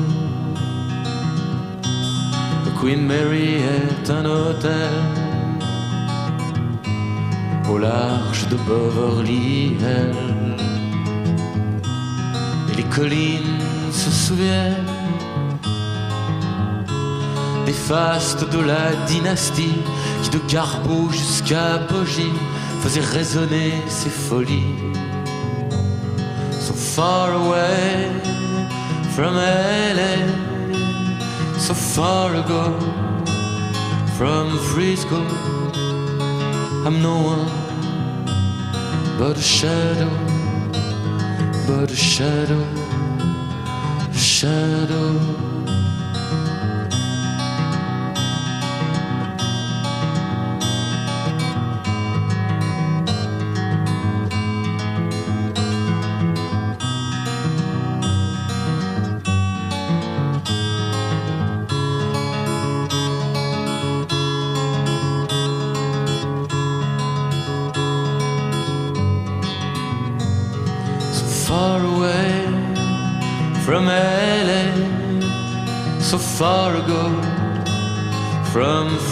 Speaker 9: Queen Mary est un hôtel au large de Beverly Hills. Et les collines se souviennent des fastes de la dynastie qui de Carbeau jusqu'à Bogie faisait résonner ses folies far away from LA, so far ago from Frisco. I'm no one but a shadow, but a shadow, a shadow.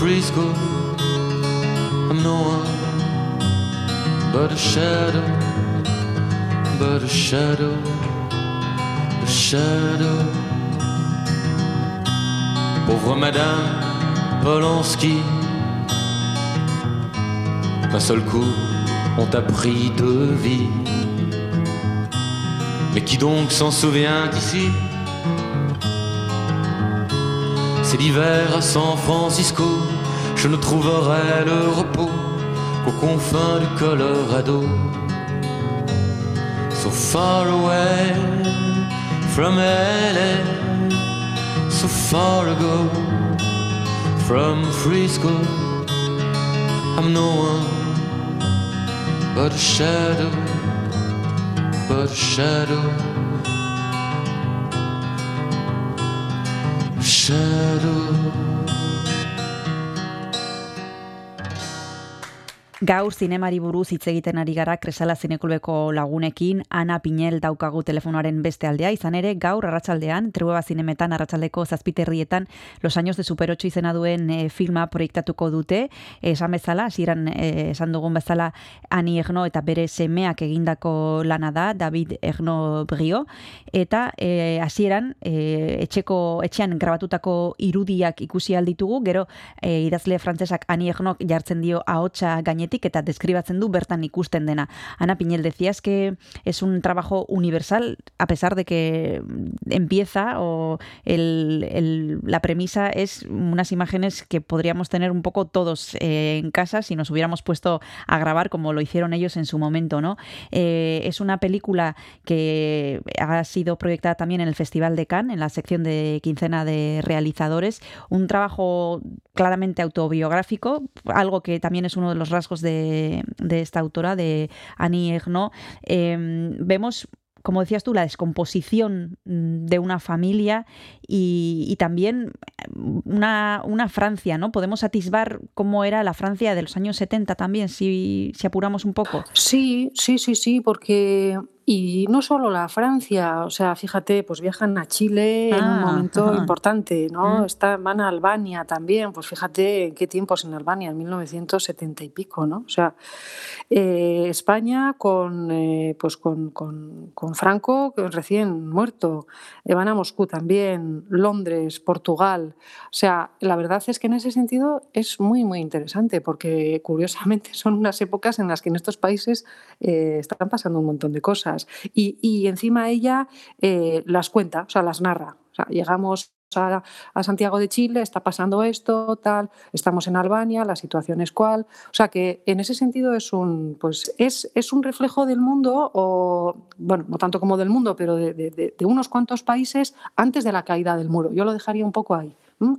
Speaker 9: I'm no one but a shadow, but a shadow, a shadow. Pauvre Madame Polanski, d'un seul coup, on t'a pris de vie. Mais qui donc s'en souvient d'ici? C'est l'hiver à San Francisco, je ne trouverai le repos qu'aux confins du Colorado. So far away from LA, so far ago from Frisco, I'm no one but a shadow, but a shadow, shadow.
Speaker 2: Gaur zinemari buruz hitz egiten ari gara Kresala Zinekulbeko lagunekin, Ana Pinel daukagu telefonoaren beste aldea, izan ere gaur arratsaldean Trueba Zinemetan arratsaldeko zazpiterrietan Los Años de Super 8 izena duen e, filma proiektatuko dute, esan bezala, hasieran e, esan dugun bezala Ani Egno eta bere semeak egindako lana da, David Egno Brio, eta e, hasieran e, etxeko etxean grabatutako irudiak ikusi alditugu, gero e, idazle frantsesak Ani Egnok jartzen dio ahotsa gainetik eta deskribatzen du bertan ikusten dena. Ana Piñel, decías que es un trabajo universal, a pesar de que empieza o el, el, la premisa es unas imágenes que podríamos tener un poco todos eh, en casa si nos hubiéramos puesto a grabar como lo hicieron ellos en su momento, ¿no? Eh, es una película que ha sido proyectada también en el Festival de Cannes, en la sección de quincena de realizadores, un trabajo claramente autobiográfico, algo que también es uno de los rasgos de, esta autora, de Annie Ernaux. Eh, vemos como decías tú, la descomposición mm, de una familia y, y también una, una, Francia, ¿no? Podemos atisbar cómo era la Francia de los años 70 también, si, si apuramos un poco.
Speaker 8: Sí, sí, sí, sí, porque y no solo la Francia, o sea, fíjate, pues viajan a Chile ah, en un momento ajá. importante, ¿no? Mm. Está, van a Albania también, pues fíjate en qué tiempos en Albania, en 1970 y pico, ¿no? O sea, eh, España con, eh, pues con, con, con, Franco recién muerto, eh, van a Moscú también, Londres, Portugal. O sea, la verdad es que en ese sentido es muy, muy interesante porque curiosamente [laughs] son unas épocas en las que en estos países están pasando un montón de cosas. Y, y encima ella eh, las cuenta, o sea, las narra. O sea, llegamos a, Santiago de Chile, está pasando esto, tal, estamos en Albania, la situación es cual. O sea que en ese sentido es un, pues es, es un reflejo del mundo, o bueno, no tanto como del mundo, pero de unos cuantos países antes de la caída del muro. Yo lo dejaría un poco ahí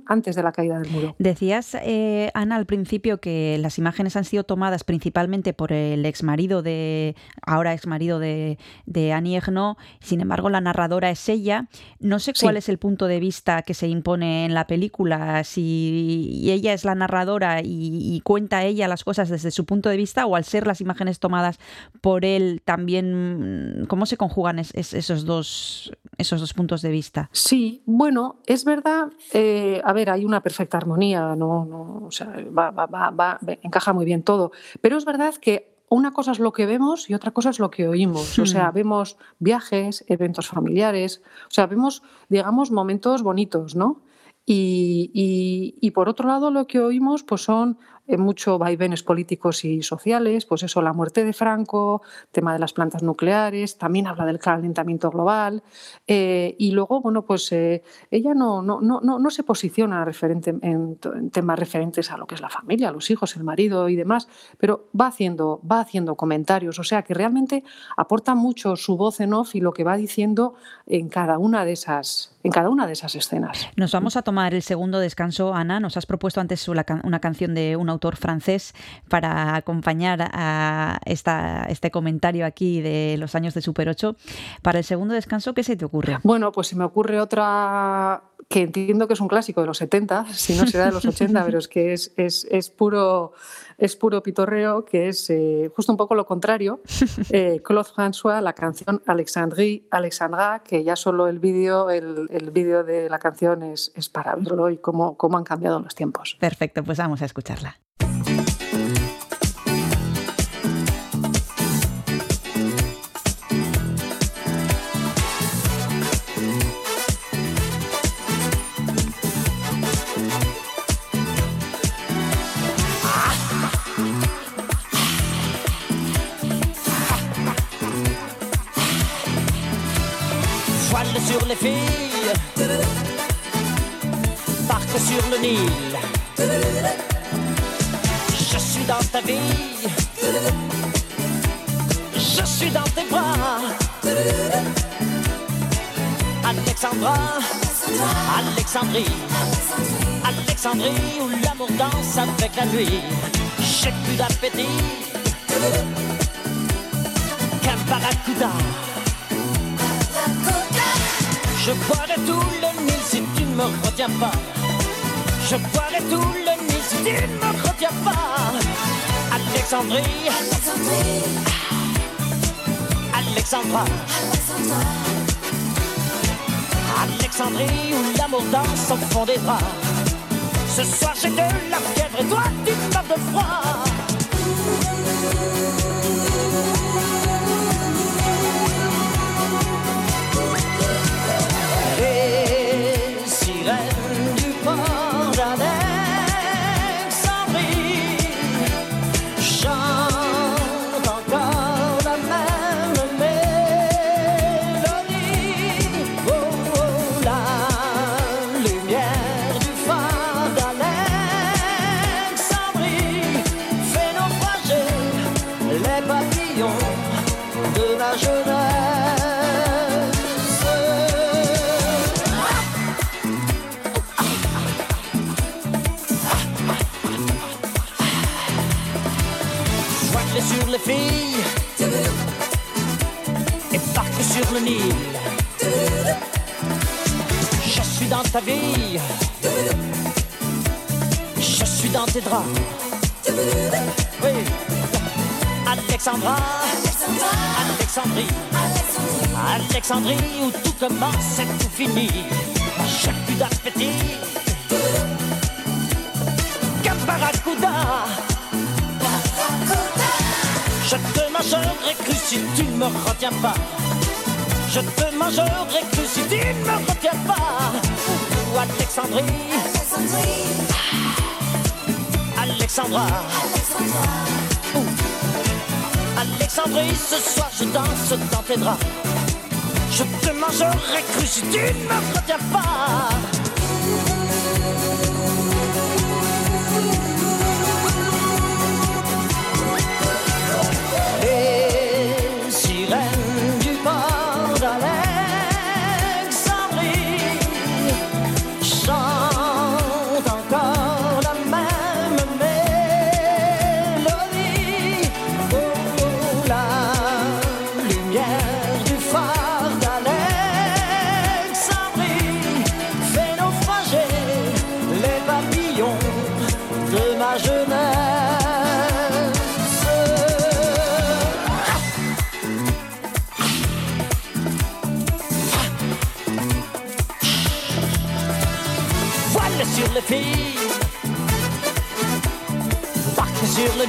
Speaker 8: antes de la caída del muro.
Speaker 2: Decías, eh, Ana, al principio que las imágenes han sido tomadas principalmente por el exmarido de, ahora exmarido de, de Annie Ernaux, sin embargo la narradora es ella. No sé cuál sí. es el punto de vista que se impone en la película, si ella es la narradora y, y, cuenta ella las cosas desde su punto de vista o al ser las imágenes tomadas por él también, ¿cómo se conjugan es, es, esos, dos, esos dos puntos de vista?
Speaker 8: Sí, bueno, es verdad. Eh, a ver, hay una perfecta armonía, no, no o sea, va, va, va, va, encaja muy bien todo. Pero es verdad que una cosa es lo que vemos y otra cosa es lo que oímos. O sea, vemos viajes, eventos familiares, o sea, vemos, digamos, momentos bonitos, ¿no? Y, y, y por otro lado, lo que oímos pues son eh, mucho vaivenes políticos y sociales, pues eso, la muerte de Franco, tema de las plantas nucleares, también habla del calentamiento global, eh, y luego, bueno, pues eh, ella no, no, no, no, se posiciona referente en, en, temas referentes a lo que es la familia, los hijos, el marido y demás, pero va haciendo, va haciendo comentarios, o sea que realmente aporta mucho su voz en off y lo que va diciendo en cada una de esas en cada una de esas escenas.
Speaker 2: Nos vamos a tomar el segundo descanso, Ana. Nos has propuesto antes una canción de un autor francés para acompañar a esta, este comentario aquí de los años de Super 8. Para el segundo descanso, ¿qué se te ocurre?
Speaker 8: Bueno, pues se me ocurre otra que entiendo que es un clásico de los 70, si no será de los 80, pero es que es, es, es puro es puro pitorreo, que es eh, justo un poco lo contrario. [laughs] Eh, Claude François, la canción Alexandrie, Alexandra, que ya solo el vídeo el, el vídeo de la canción es, es para verlo y cómo, cómo han cambiado los tiempos.
Speaker 2: Perfecto, pues vamos a escucharla.
Speaker 10: Les filles, barque sur le Nil. Je suis dans ta vie, je suis dans tes bras. Alexandra, Alexandrie, Alexandrie où l'amour danse avec la nuit. J'ai plus d'appétit qu'un barracuda. Je boirai tout le Nil si tu ne me retiens pas. Je boirai tout le Nil si tu ne me retiens pas. Alexandrie, Alexandra, Alexandrie où l'amour danse au fond des bras. Ce soir j'ai de la fièvre et toi tu meurs de froid. La jeunesse. Sur les filles et barque sur le Nil. Je suis dans ta vie, je suis dans tes draps. Oui. Alexandra, Alexandrie, Alexandrie où tout commence et tout finit. Plus d'appétit qu'un barracuda. Je te mangerai cru si tu ne me retiens pas. Je te mangerai cru si tu ne me retiens pas. Ou Alexandrie, Alexandra. Ouh. Alexandrie, ce soir je danse dans tes draps. Je te mangerai cru si tu ne me retiens pas.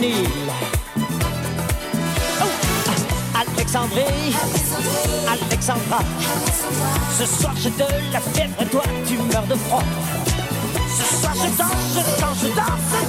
Speaker 10: Oh, Alexandrie, Alexandra, ce soir j'ai de la fièvre toi tu meurs de froid. Ce soir je danse, je danse, je danse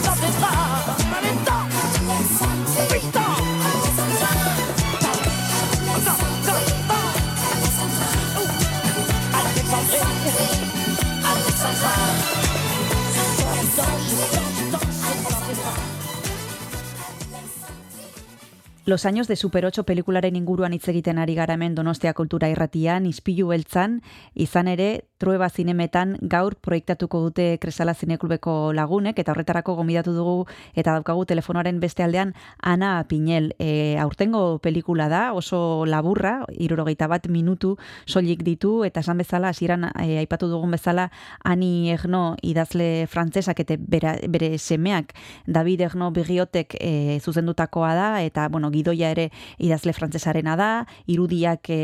Speaker 2: Los años de Super 8 pelikularen inguruan hitz egiten ari gara hemen Donostia Kultura Irratian, ispilu beltzan, izan ere Trueba zinemetan gaur proiektatuko dute Kresala Zineklubeko lagunek eta horretarako gomidatu dugu eta daukagu telefonoaren beste aldean Ana Pinel. E, aurtengo pelikula da, oso laburra, irurogeita bat minutu soilik ditu eta esan bezala, hasieran e, aipatu dugun bezala Ani Egno idazle frantzesak eta bere semeak David Egno Bigiotek e, zuzendutakoa da eta bueno, gidoia ere idazle frantzesarena da, irudiak e,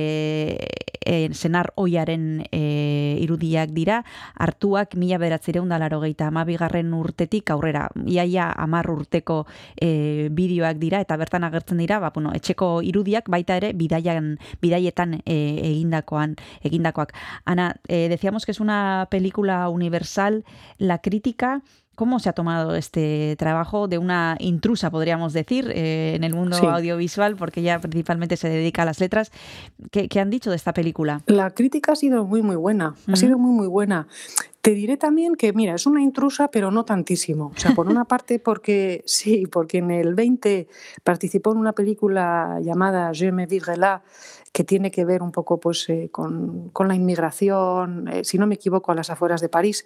Speaker 2: e, senar oiaren e, irudiak dira, hartuak mila beratzireun dalaro geita amabigarren urtetik aurrera, iaia amar urteko e, bideoak dira, eta bertan agertzen dira, ba, bueno, etxeko irudiak baita ere bidaian, bidaietan e, egindakoan, egindakoak. Ana, e, decíamos que es una película universal, la crítica ¿Cómo se ha tomado este trabajo de una intrusa, podríamos decir, eh, en el mundo
Speaker 8: Sí.
Speaker 2: audiovisual, porque ella principalmente se dedica a las letras? ¿Qué, qué han dicho de esta película?
Speaker 8: La crítica ha sido muy, muy buena. Ha sido muy, muy buena. Te diré también que, mira, es una intrusa, pero no tantísimo. O sea, por una [laughs] parte, porque sí, porque en el 20 participó en una película llamada Je me vivrai là, que tiene que ver un poco pues, eh, con, con la inmigración, eh, si no me equivoco, a las afueras de París.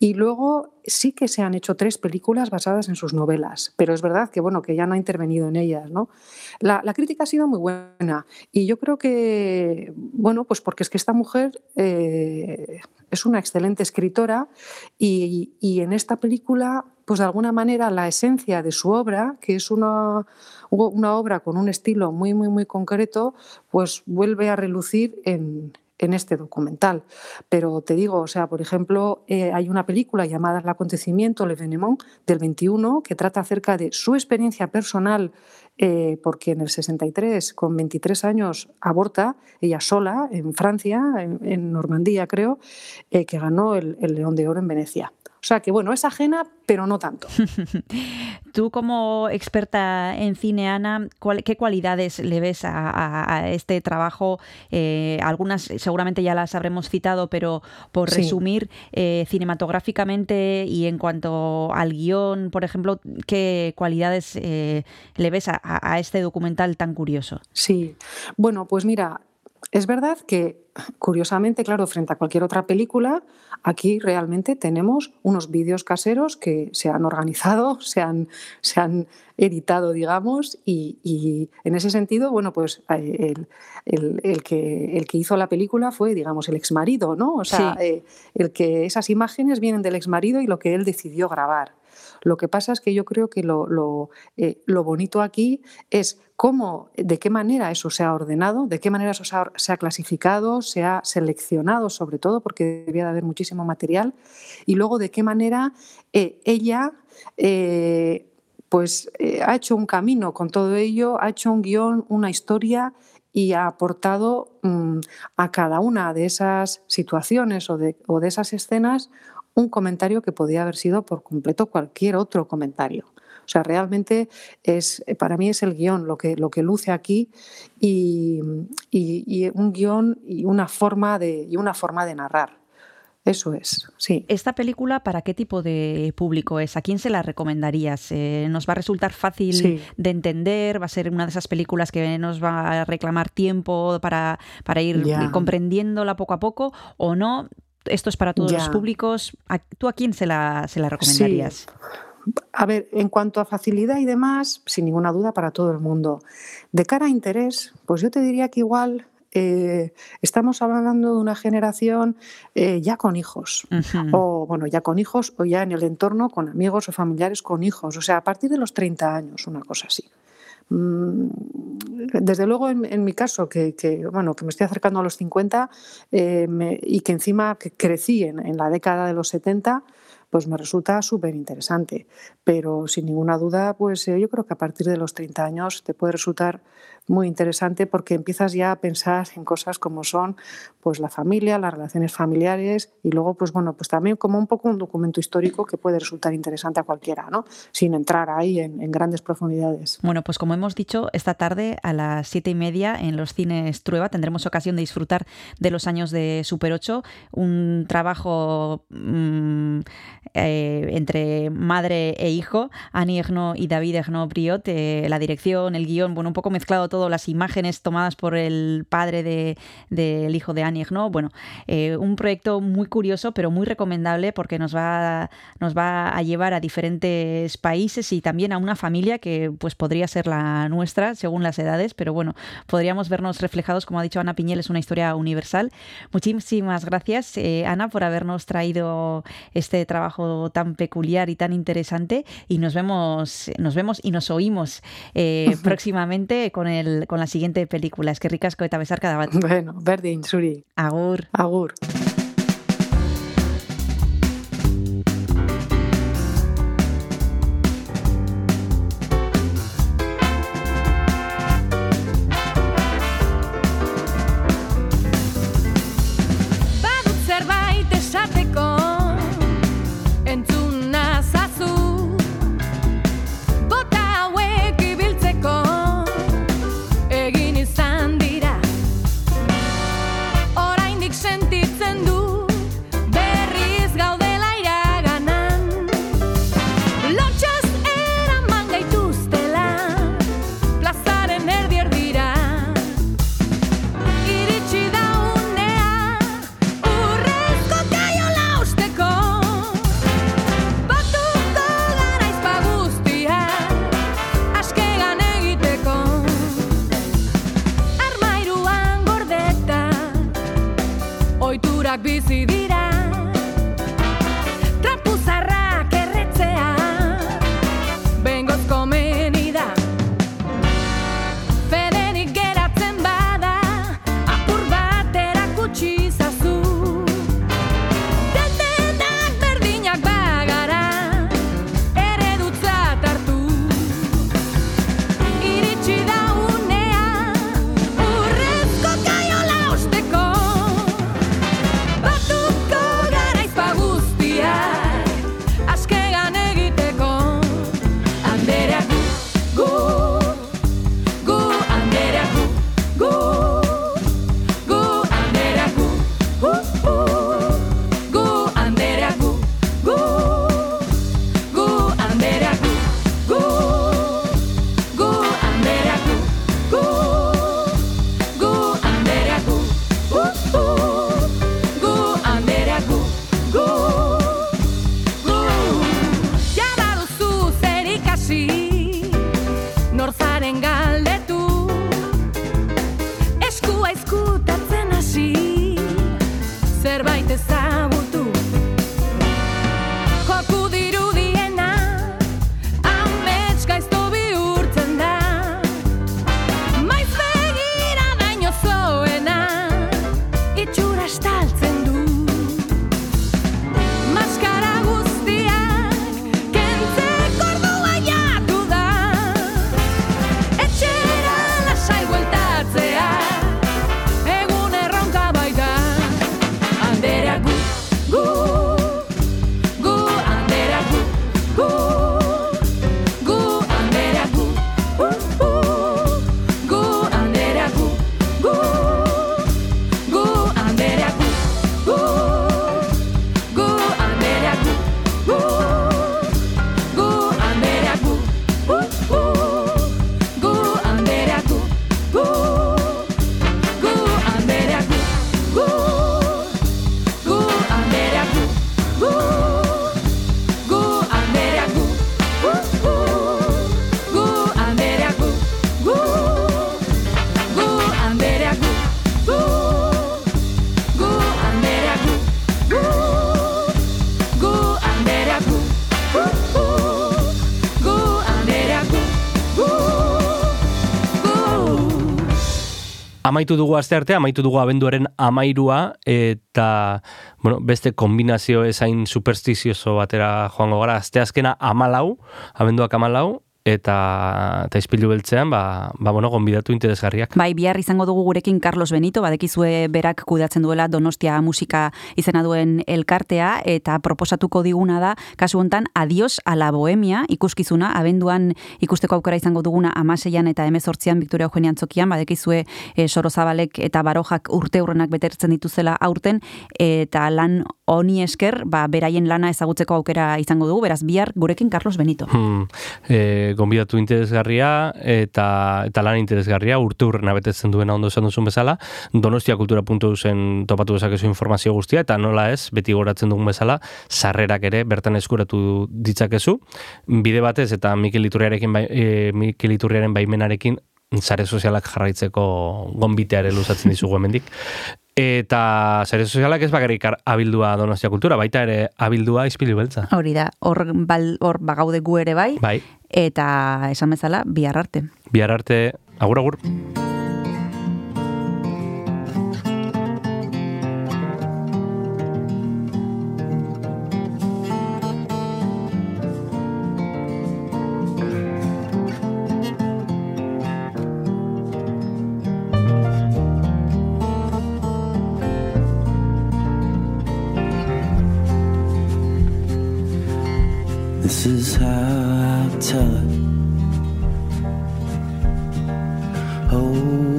Speaker 8: Y luego sí que se han hecho tres películas basadas en sus novelas, pero es verdad que, bueno, que ya no ha intervenido en ellas. ¿no? La, la crítica ha sido muy buena y yo creo que, bueno, pues porque es que esta mujer eh, es una excelente escritora y, y en esta película, pues de alguna manera la esencia de su obra, que es una, una obra con un estilo muy, muy, muy concreto, pues vuelve a relucir en, en este documental. Pero te digo, o sea, por ejemplo, eh, hay una película llamada El acontecimiento, Le Venemont, del 21, que trata acerca de su experiencia personal, eh, porque en el 63, con 23 años, aborta, ella sola, en Francia, en, Normandía creo, eh, que ganó el León de Oro en Venecia. O sea que, bueno, es ajena, pero no tanto. [laughs]
Speaker 2: Tú como experta en cine, Ana, ¿cuál- ¿qué cualidades le ves a, a- a este trabajo? Eh, algunas seguramente ya las habremos citado, pero por
Speaker 8: Sí.
Speaker 2: resumir, eh, cinematográficamente y en cuanto al guion, por ejemplo, ¿qué cualidades eh, le ves a este documental tan curioso?
Speaker 8: Sí, bueno, pues mira, es verdad que, curiosamente, claro, frente a cualquier otra película, aquí realmente tenemos unos vídeos caseros que se han organizado, [laughs] se han, se han editado, digamos, y, y en ese sentido, bueno, pues eh, el, el- el que, el que hizo la película fue, digamos, el exmarido, ¿no? O sea,
Speaker 2: Sí.
Speaker 8: eh, el que esas imágenes vienen del exmarido y lo que él decidió grabar. Lo que pasa es que yo creo que lo, lo, eh, lo bonito aquí es cómo, de qué manera eso se ha ordenado, de qué manera eso se ha, clasificado, se ha seleccionado sobre todo, porque debía de haber muchísimo material, y luego de qué manera eh, ella eh, pues, eh, ha hecho un camino con todo ello, ha hecho un guion, una historia y ha aportado mm, a cada una de esas situaciones o de, o de esas escenas un comentario que podía haber sido por completo cualquier otro comentario. O sea, realmente es, para mí es el guion lo que, lo que luce aquí y, y- y un guion y una forma de, y una forma de narrar. Eso es, sí.
Speaker 2: ¿Esta película para qué tipo de público es? ¿A quién se la recomendarías? Eh, ¿Nos va a resultar fácil
Speaker 8: Sí.
Speaker 2: de entender? ¿Va a ser una de esas películas que nos va a reclamar tiempo para, para ir comprendiéndola poco a poco? ¿O no? ¿Esto es para todos
Speaker 8: Ya.
Speaker 2: los públicos? ¿A- ¿Tú a quién se la, se la recomendarías?
Speaker 8: A ver, en cuanto a facilidad y demás, sin ninguna duda para todo el mundo. De cara a interés, pues yo te diría que igual eh, estamos hablando de una generación eh, ya con hijos. O bueno, ya con hijos o ya en el entorno con amigos o familiares con hijos. O sea, a partir de los 30 años, una cosa así. Mm, Desde luego, en, mi caso, que, bueno, que me estoy acercando a los 50 eh, y que encima que crecí en, en la década de los 70, pues me resulta súper interesante. Pero sin ninguna duda, pues eh, yo creo que a partir de los 30 años te puede resultar muy interesante porque empiezas ya a pensar en cosas como son pues la familia, las relaciones familiares y luego pues bueno, pues también como un poco un documento histórico que puede resultar interesante a cualquiera, ¿no? Sin entrar ahí en, grandes profundidades.
Speaker 2: Bueno, pues como hemos dicho, esta tarde a las siete y media en los cines Trueba tendremos ocasión de disfrutar de los años de Super 8, un trabajo mm, eh, entre madre e hijo, Annie Ernaux y David Ernaux Briot, eh, la dirección, el guion, bueno, un poco mezclado todo, las imágenes tomadas por el padre del de, hijo de Annie Ernaux. Bueno, eh, un proyecto muy curioso, pero muy recomendable porque nos va, nos va a llevar a diferentes países y también a una familia que pues podría ser la nuestra según las edades, pero bueno, podríamos vernos reflejados, como ha dicho Ana Piñel, es una historia universal. Muchísimas gracias, eh, Ana, por habernos traído este trabajo tan peculiar y tan interesante y nos vemos, nos vemos y nos oímos eh, [laughs] próximamente con, el, con la siguiente película. Es que ricasco eta besarka da bat.
Speaker 11: Bueno, berdin, zuri.
Speaker 2: Agur.
Speaker 11: Agur.
Speaker 1: Amaitu dugu aste arte, amaitu dugu abenduaren amairua, eta bueno, beste kombinazio ezain superstizioso batera joango gara, aste azkena amalau, abenduak amalau, eta, eta izpilu beltzean, ba, ba bueno, gonbidatu interesgarriak.
Speaker 2: Bai, bihar izango dugu gurekin Carlos Benito, badekizue berak kudatzen duela Donostia musika izena duen elkartea, eta proposatuko diguna da, kasu hontan, adios a la bohemia, ikuskizuna, abenduan ikusteko aukera izango duguna amaseian eta emezortzian Victoria Eugenia Antzokian, badekizue e, Sorozabalek eta Barojak urte hurrenak betertzen dituzela aurten, eta lan honi esker, ba, beraien lana ezagutzeko aukera izango dugu, beraz bihar gurekin Carlos Benito.
Speaker 1: Hmm. E, gonbidatu interesgarria eta eta lan interesgarria urte urrena betetzen duena ondo esan duzun bezala donostia kultura topatu dezakezu informazio guztia eta nola ez, beti goratzen dugun bezala sarrerak ere bertan eskuratu ditzakezu bide batez eta Mikel Iturriarekin bai, e, Mikel Iturriaren baimenarekin sare sozialak jarraitzeko gonbiteare luzatzen dizugu hemendik Eta sare sozialak ez bakarrik ar- abildua Donostia Kultura, baita ere abildua Izpilu Beltza.
Speaker 2: Hori da, hor, bal, hor bagaude gu ere bai,
Speaker 1: Bai,
Speaker 2: eta esan bezala, bihar arte.
Speaker 1: bihar arte, agur agur.
Speaker 12: Is how I tell it. Oh,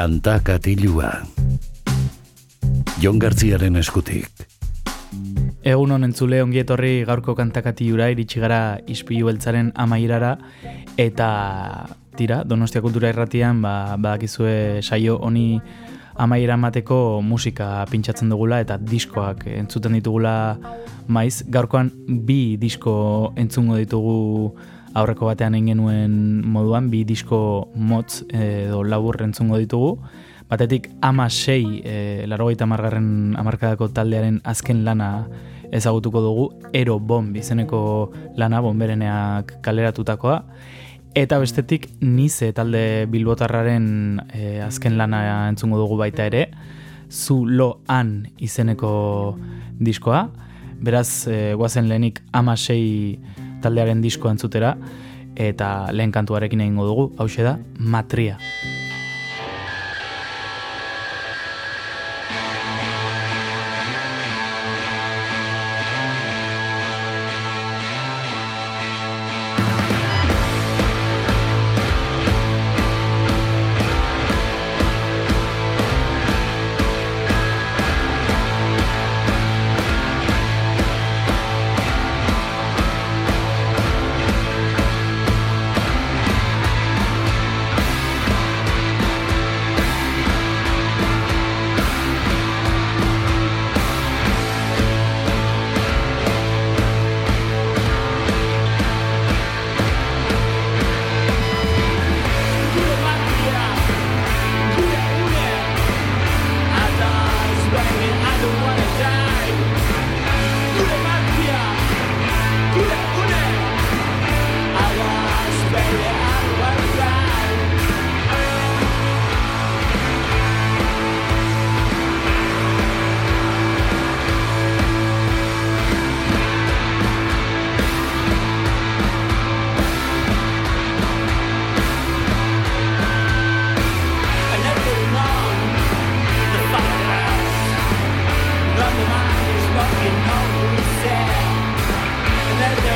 Speaker 3: Kanta katilua. Jon Gartziaren eskutik.
Speaker 4: Egun honen zule ongi etorri gaurko kantakatiura iritsi gara ispilu beltzaren amairara eta tira, Donostia Kultura Irratian ba, badakizue saio honi amaiera emateko musika pintsatzen dugula eta diskoak entzuten ditugula maiz. Gaurkoan bi disko entzungo ditugu aurreko batean egin genuen moduan, bi disko motz edo labur entzungo ditugu. Batetik ama sei, e, largoita margarren amarkadako taldearen azken lana ezagutuko dugu, Ero Bomb izeneko lana bombereneak kaleratutakoa. Eta bestetik nize talde bilbotarraren e, azken lana entzungo dugu baita ere, zu lo an izeneko diskoa. Beraz, e, guazen lehenik ama sei taldearen diskoa entzutera, eta lehen kantuarekin egingo dugu, hau da, Matria.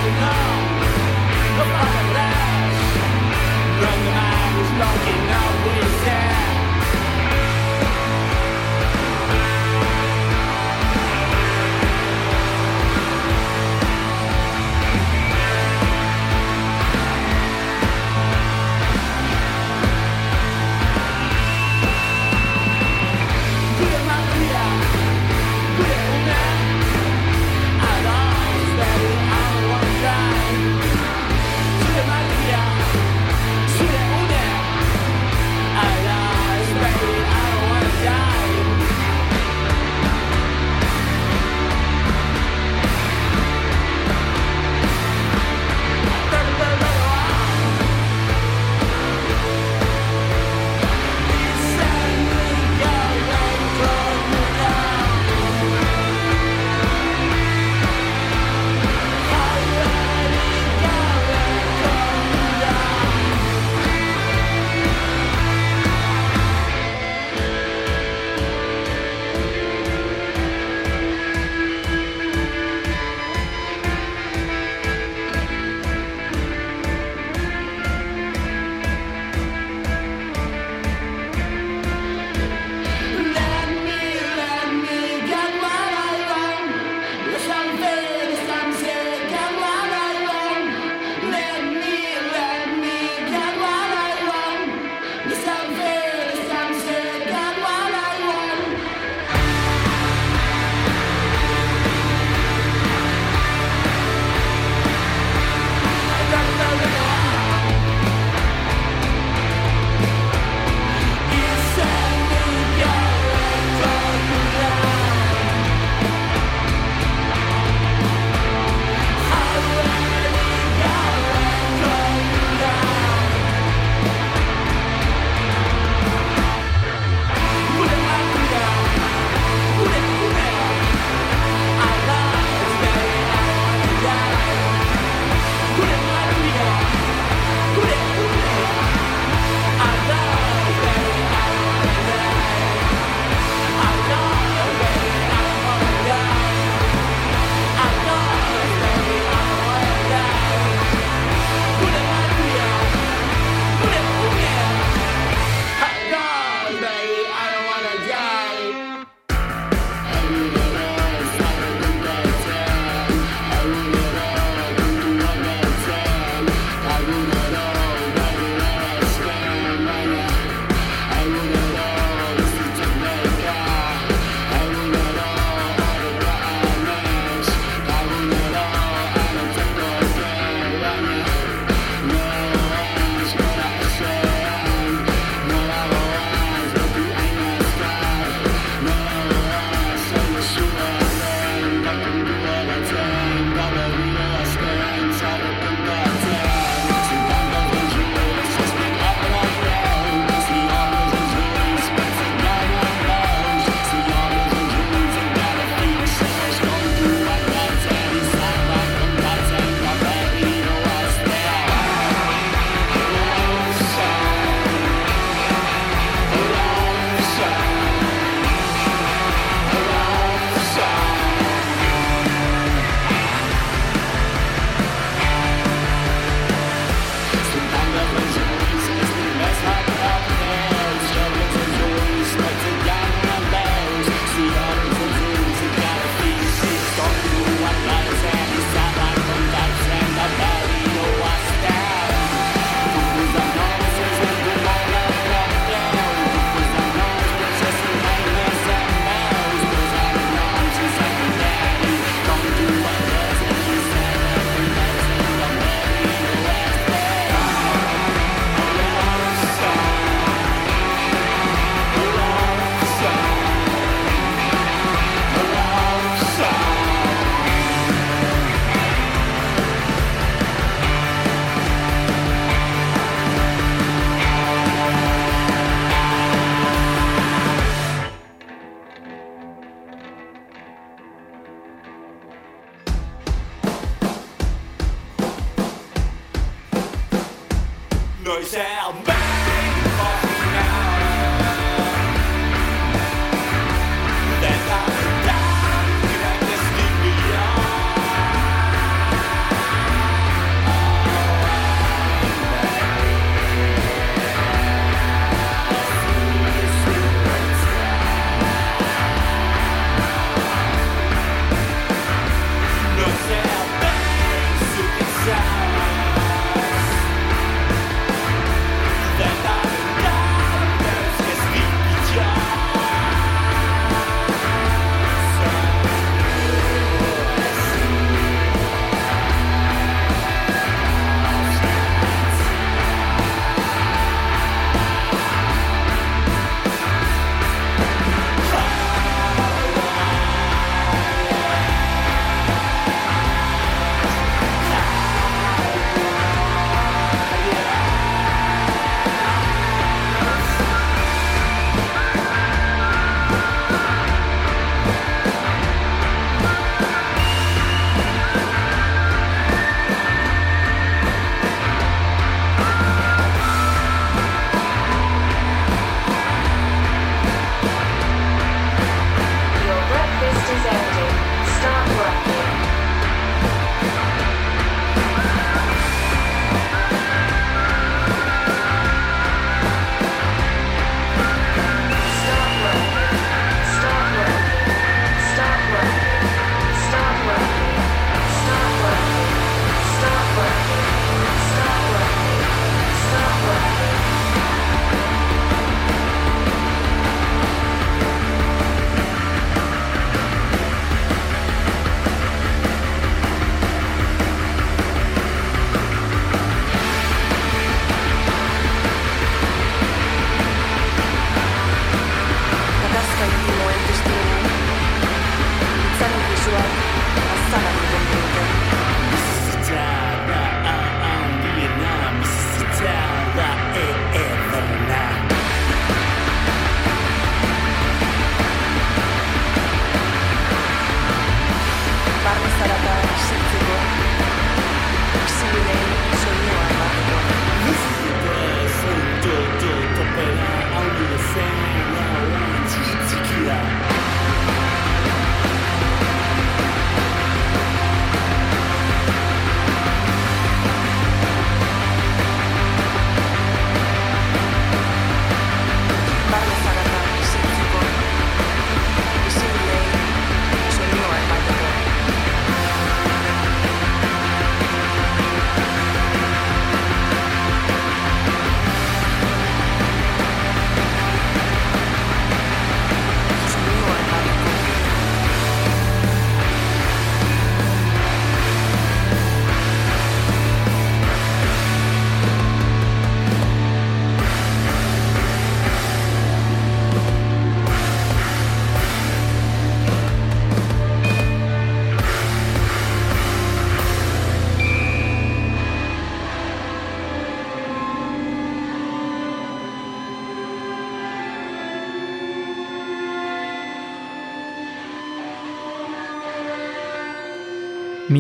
Speaker 13: Broken knocking on his head.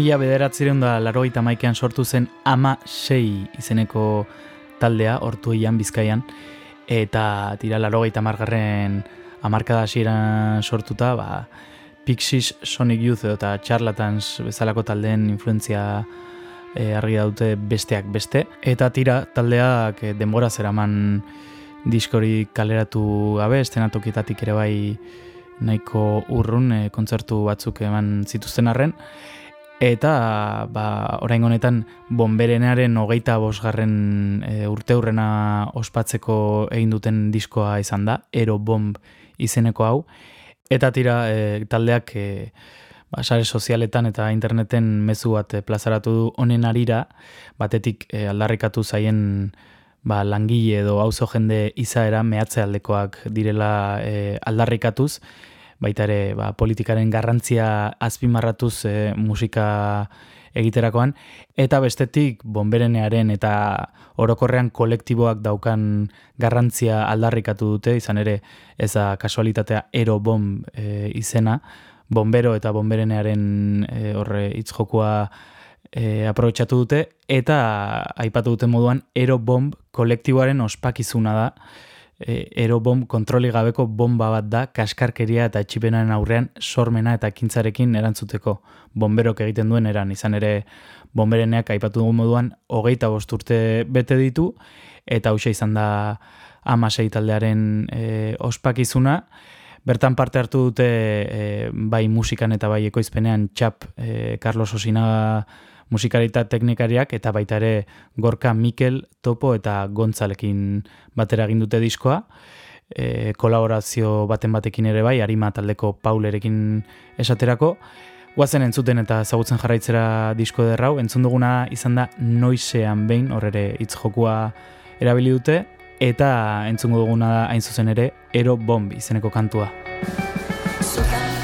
Speaker 4: Mila bederatzireun da larogeita maikean sortu zen ama sei izeneko taldea, hortu eian bizkaian, eta tira larogeita margarren amarkada hasieran sortuta, ba, Pixies, Sonic Youth eta Charlatans bezalako taldeen influentzia e, argi daute besteak beste. Eta tira taldeak e, denbora zeraman diskori kaleratu gabe, estenatokietatik ere bai nahiko urrun e, kontzertu batzuk eman zituzten arren. Eta ba, orain honetan bomberenaren hogeita bosgarren e, urte hurrena ospatzeko egin duten diskoa izan da, Ero Bomb izeneko hau. Eta tira e, taldeak e, ba, sare sozialetan eta interneten mezu bat e, plazaratu du honen arira, batetik e, aldarrikatu zaien ba, langile edo auzo jende izaera mehatze aldekoak direla e, aldarrikatuz, baita ere ba, politikaren garrantzia azpimarratuz e, musika egiterakoan, eta bestetik bonberenearen eta orokorrean kolektiboak daukan garrantzia aldarrikatu dute, izan ere eza kasualitatea ero bomb e, izena, bombero eta bonberenearen e, horre hitz jokua e, aprobetxatu dute, eta aipatu duten moduan Aerobomb kolektiboaren ospakizuna da, e, Aerobomb kontroli gabeko bomba bat da, kaskarkeria eta etxipenaren aurrean sormena eta kintzarekin erantzuteko. Bomberok egiten duen eran, izan ere bombereneak aipatu dugun moduan hogeita bost urte bete ditu, eta hausia izan da amasei taldearen e, ospakizuna, Bertan parte hartu dute e, bai musikan eta bai ekoizpenean txap e, Carlos Osinaga musikarita teknikariak eta baita ere Gorka Mikel, Topo eta Gontzalekin batera egin dute diskoa. E, kolaborazio baten batekin ere bai, Arima taldeko Paulerekin esaterako. Guazen entzuten eta ezagutzen jarraitzera disko derrau, entzun duguna izan da noizean behin, horrere hitz jokua erabili dute, eta entzungo duguna hain zuzen ere Ero Bomb izeneko kantua.
Speaker 13: Zutan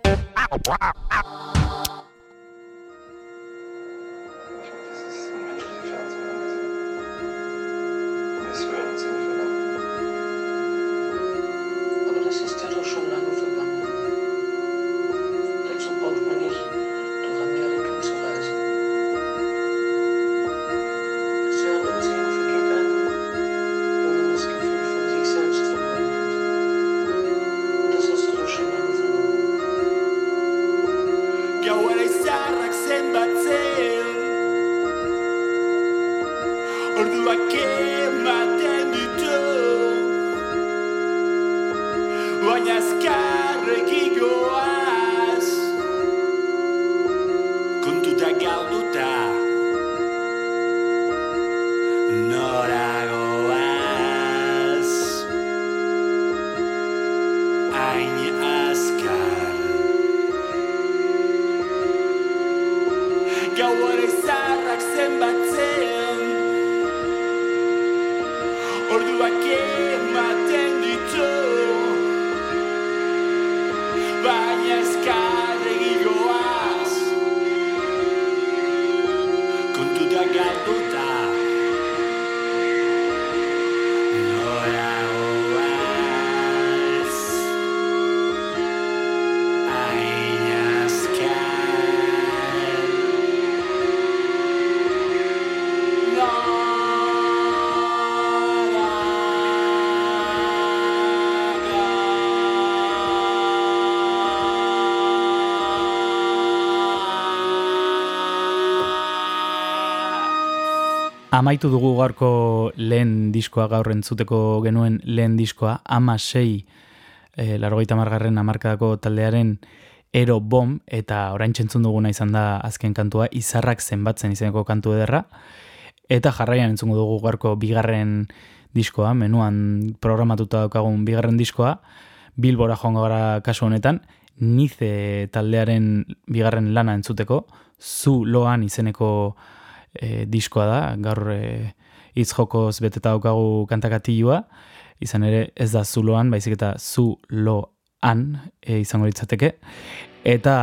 Speaker 4: Amaitu dugu gaurko lehen diskoa gaur entzuteko genuen lehen diskoa, ama sei e, largoita margarren amarkadako taldearen ero bom, eta orain txentzun duguna izan da azken kantua, izarrak zenbatzen izeneko kantu ederra, eta jarraian entzungo dugu gaurko bigarren diskoa, menuan programatuta daukagun bigarren diskoa, Bilbora joango gara kasu honetan, nize taldearen bigarren lana entzuteko, zu loan izeneko e, diskoa da, gaur e, hitz jokoz beteta daukagu kantakatilua, izan ere ez da zuloan, baizik eta zu loan e, izango litzateke, eta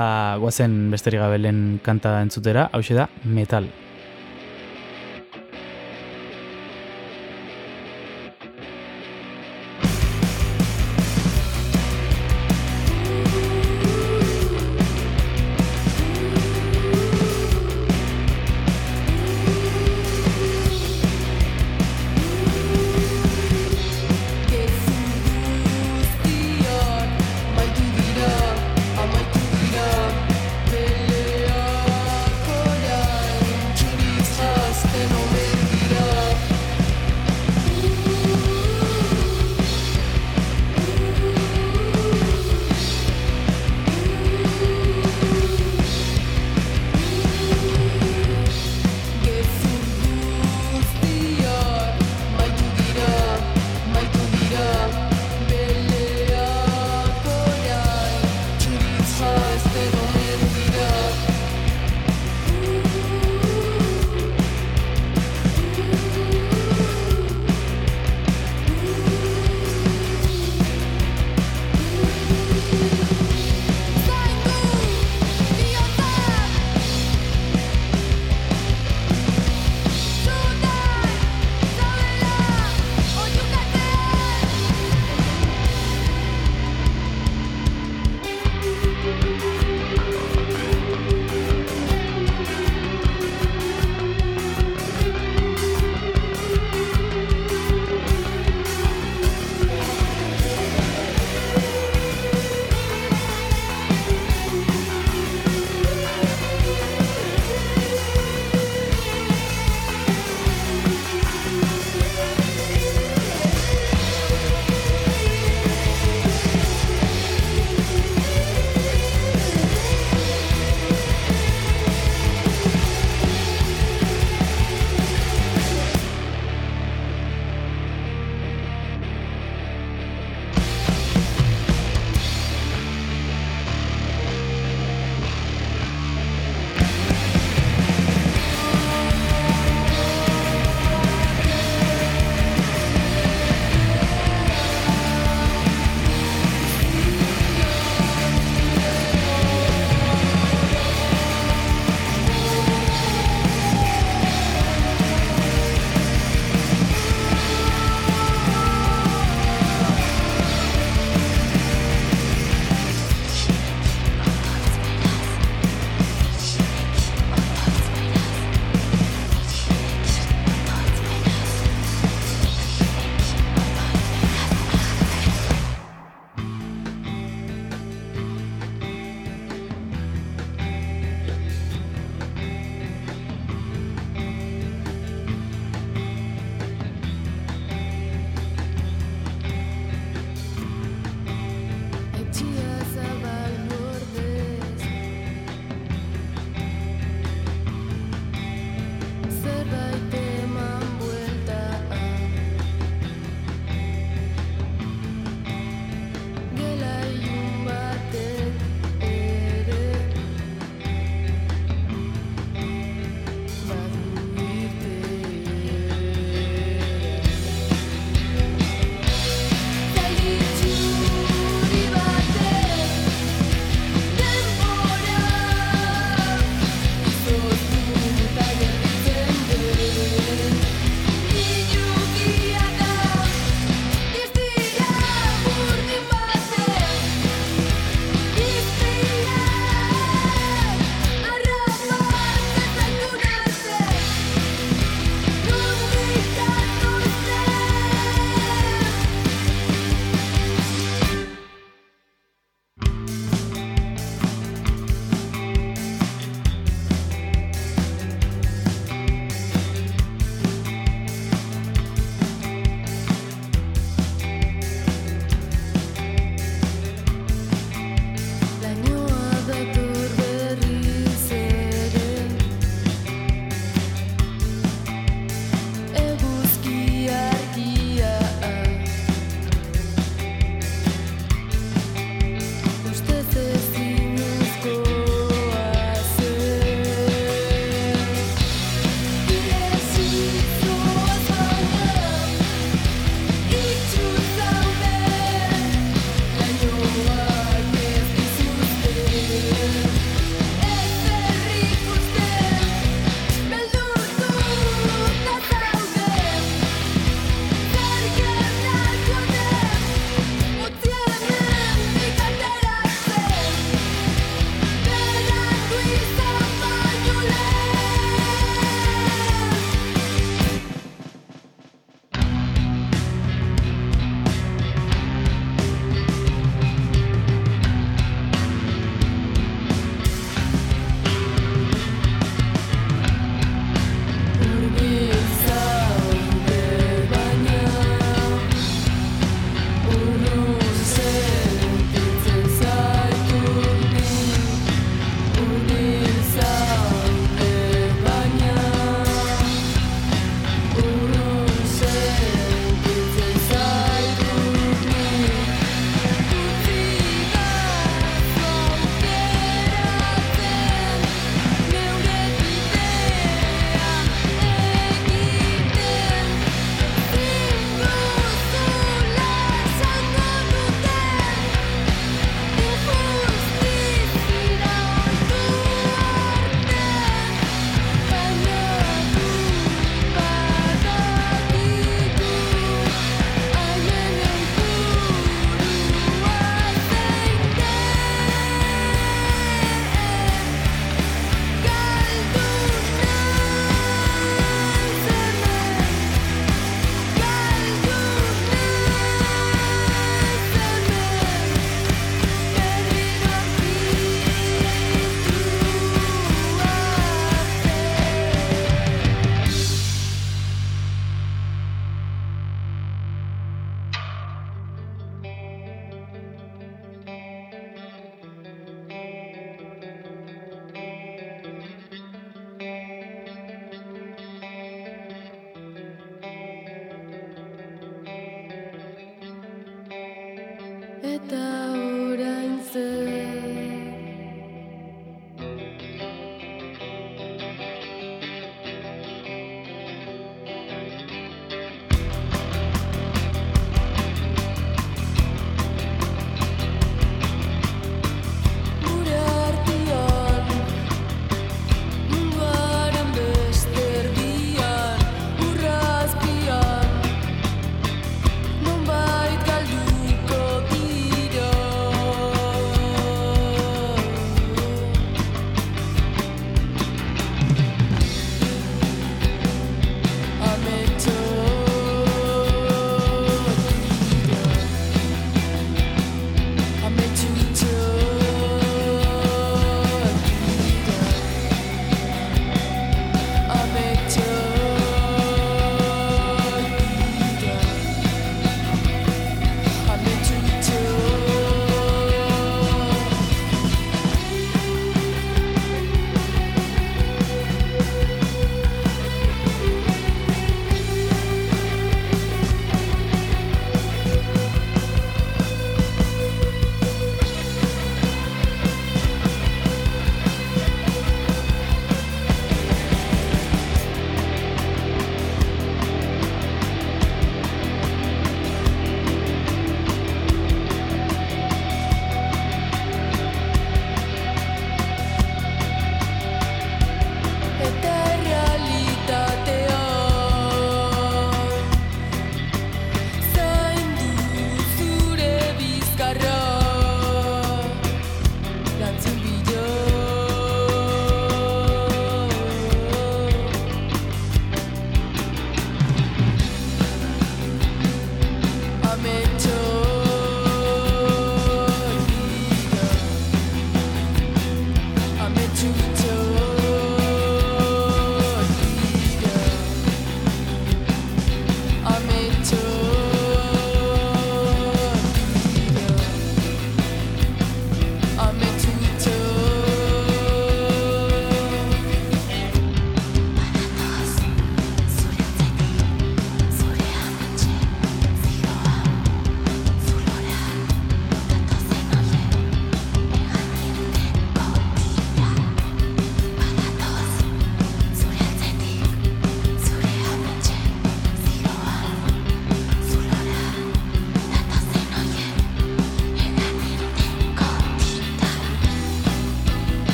Speaker 4: guazen besterik gabe lehen kanta entzutera, hau da metal.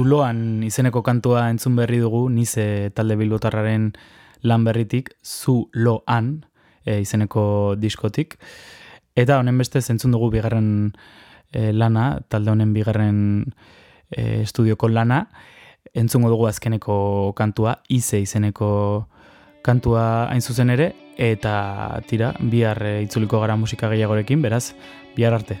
Speaker 11: Zuloan izeneko kantua entzun berri dugu, nize talde bilbotarraren lan berritik, zuloan e, izeneko diskotik. Eta honen beste entzun dugu bigarren e, lana, talde honen bigarren e, estudioko lana, entzungo dugu azkeneko kantua, ize izeneko kantua hain zuzen ere, eta tira, bihar e, itzuliko gara musika gehiagorekin, beraz, bihar arte.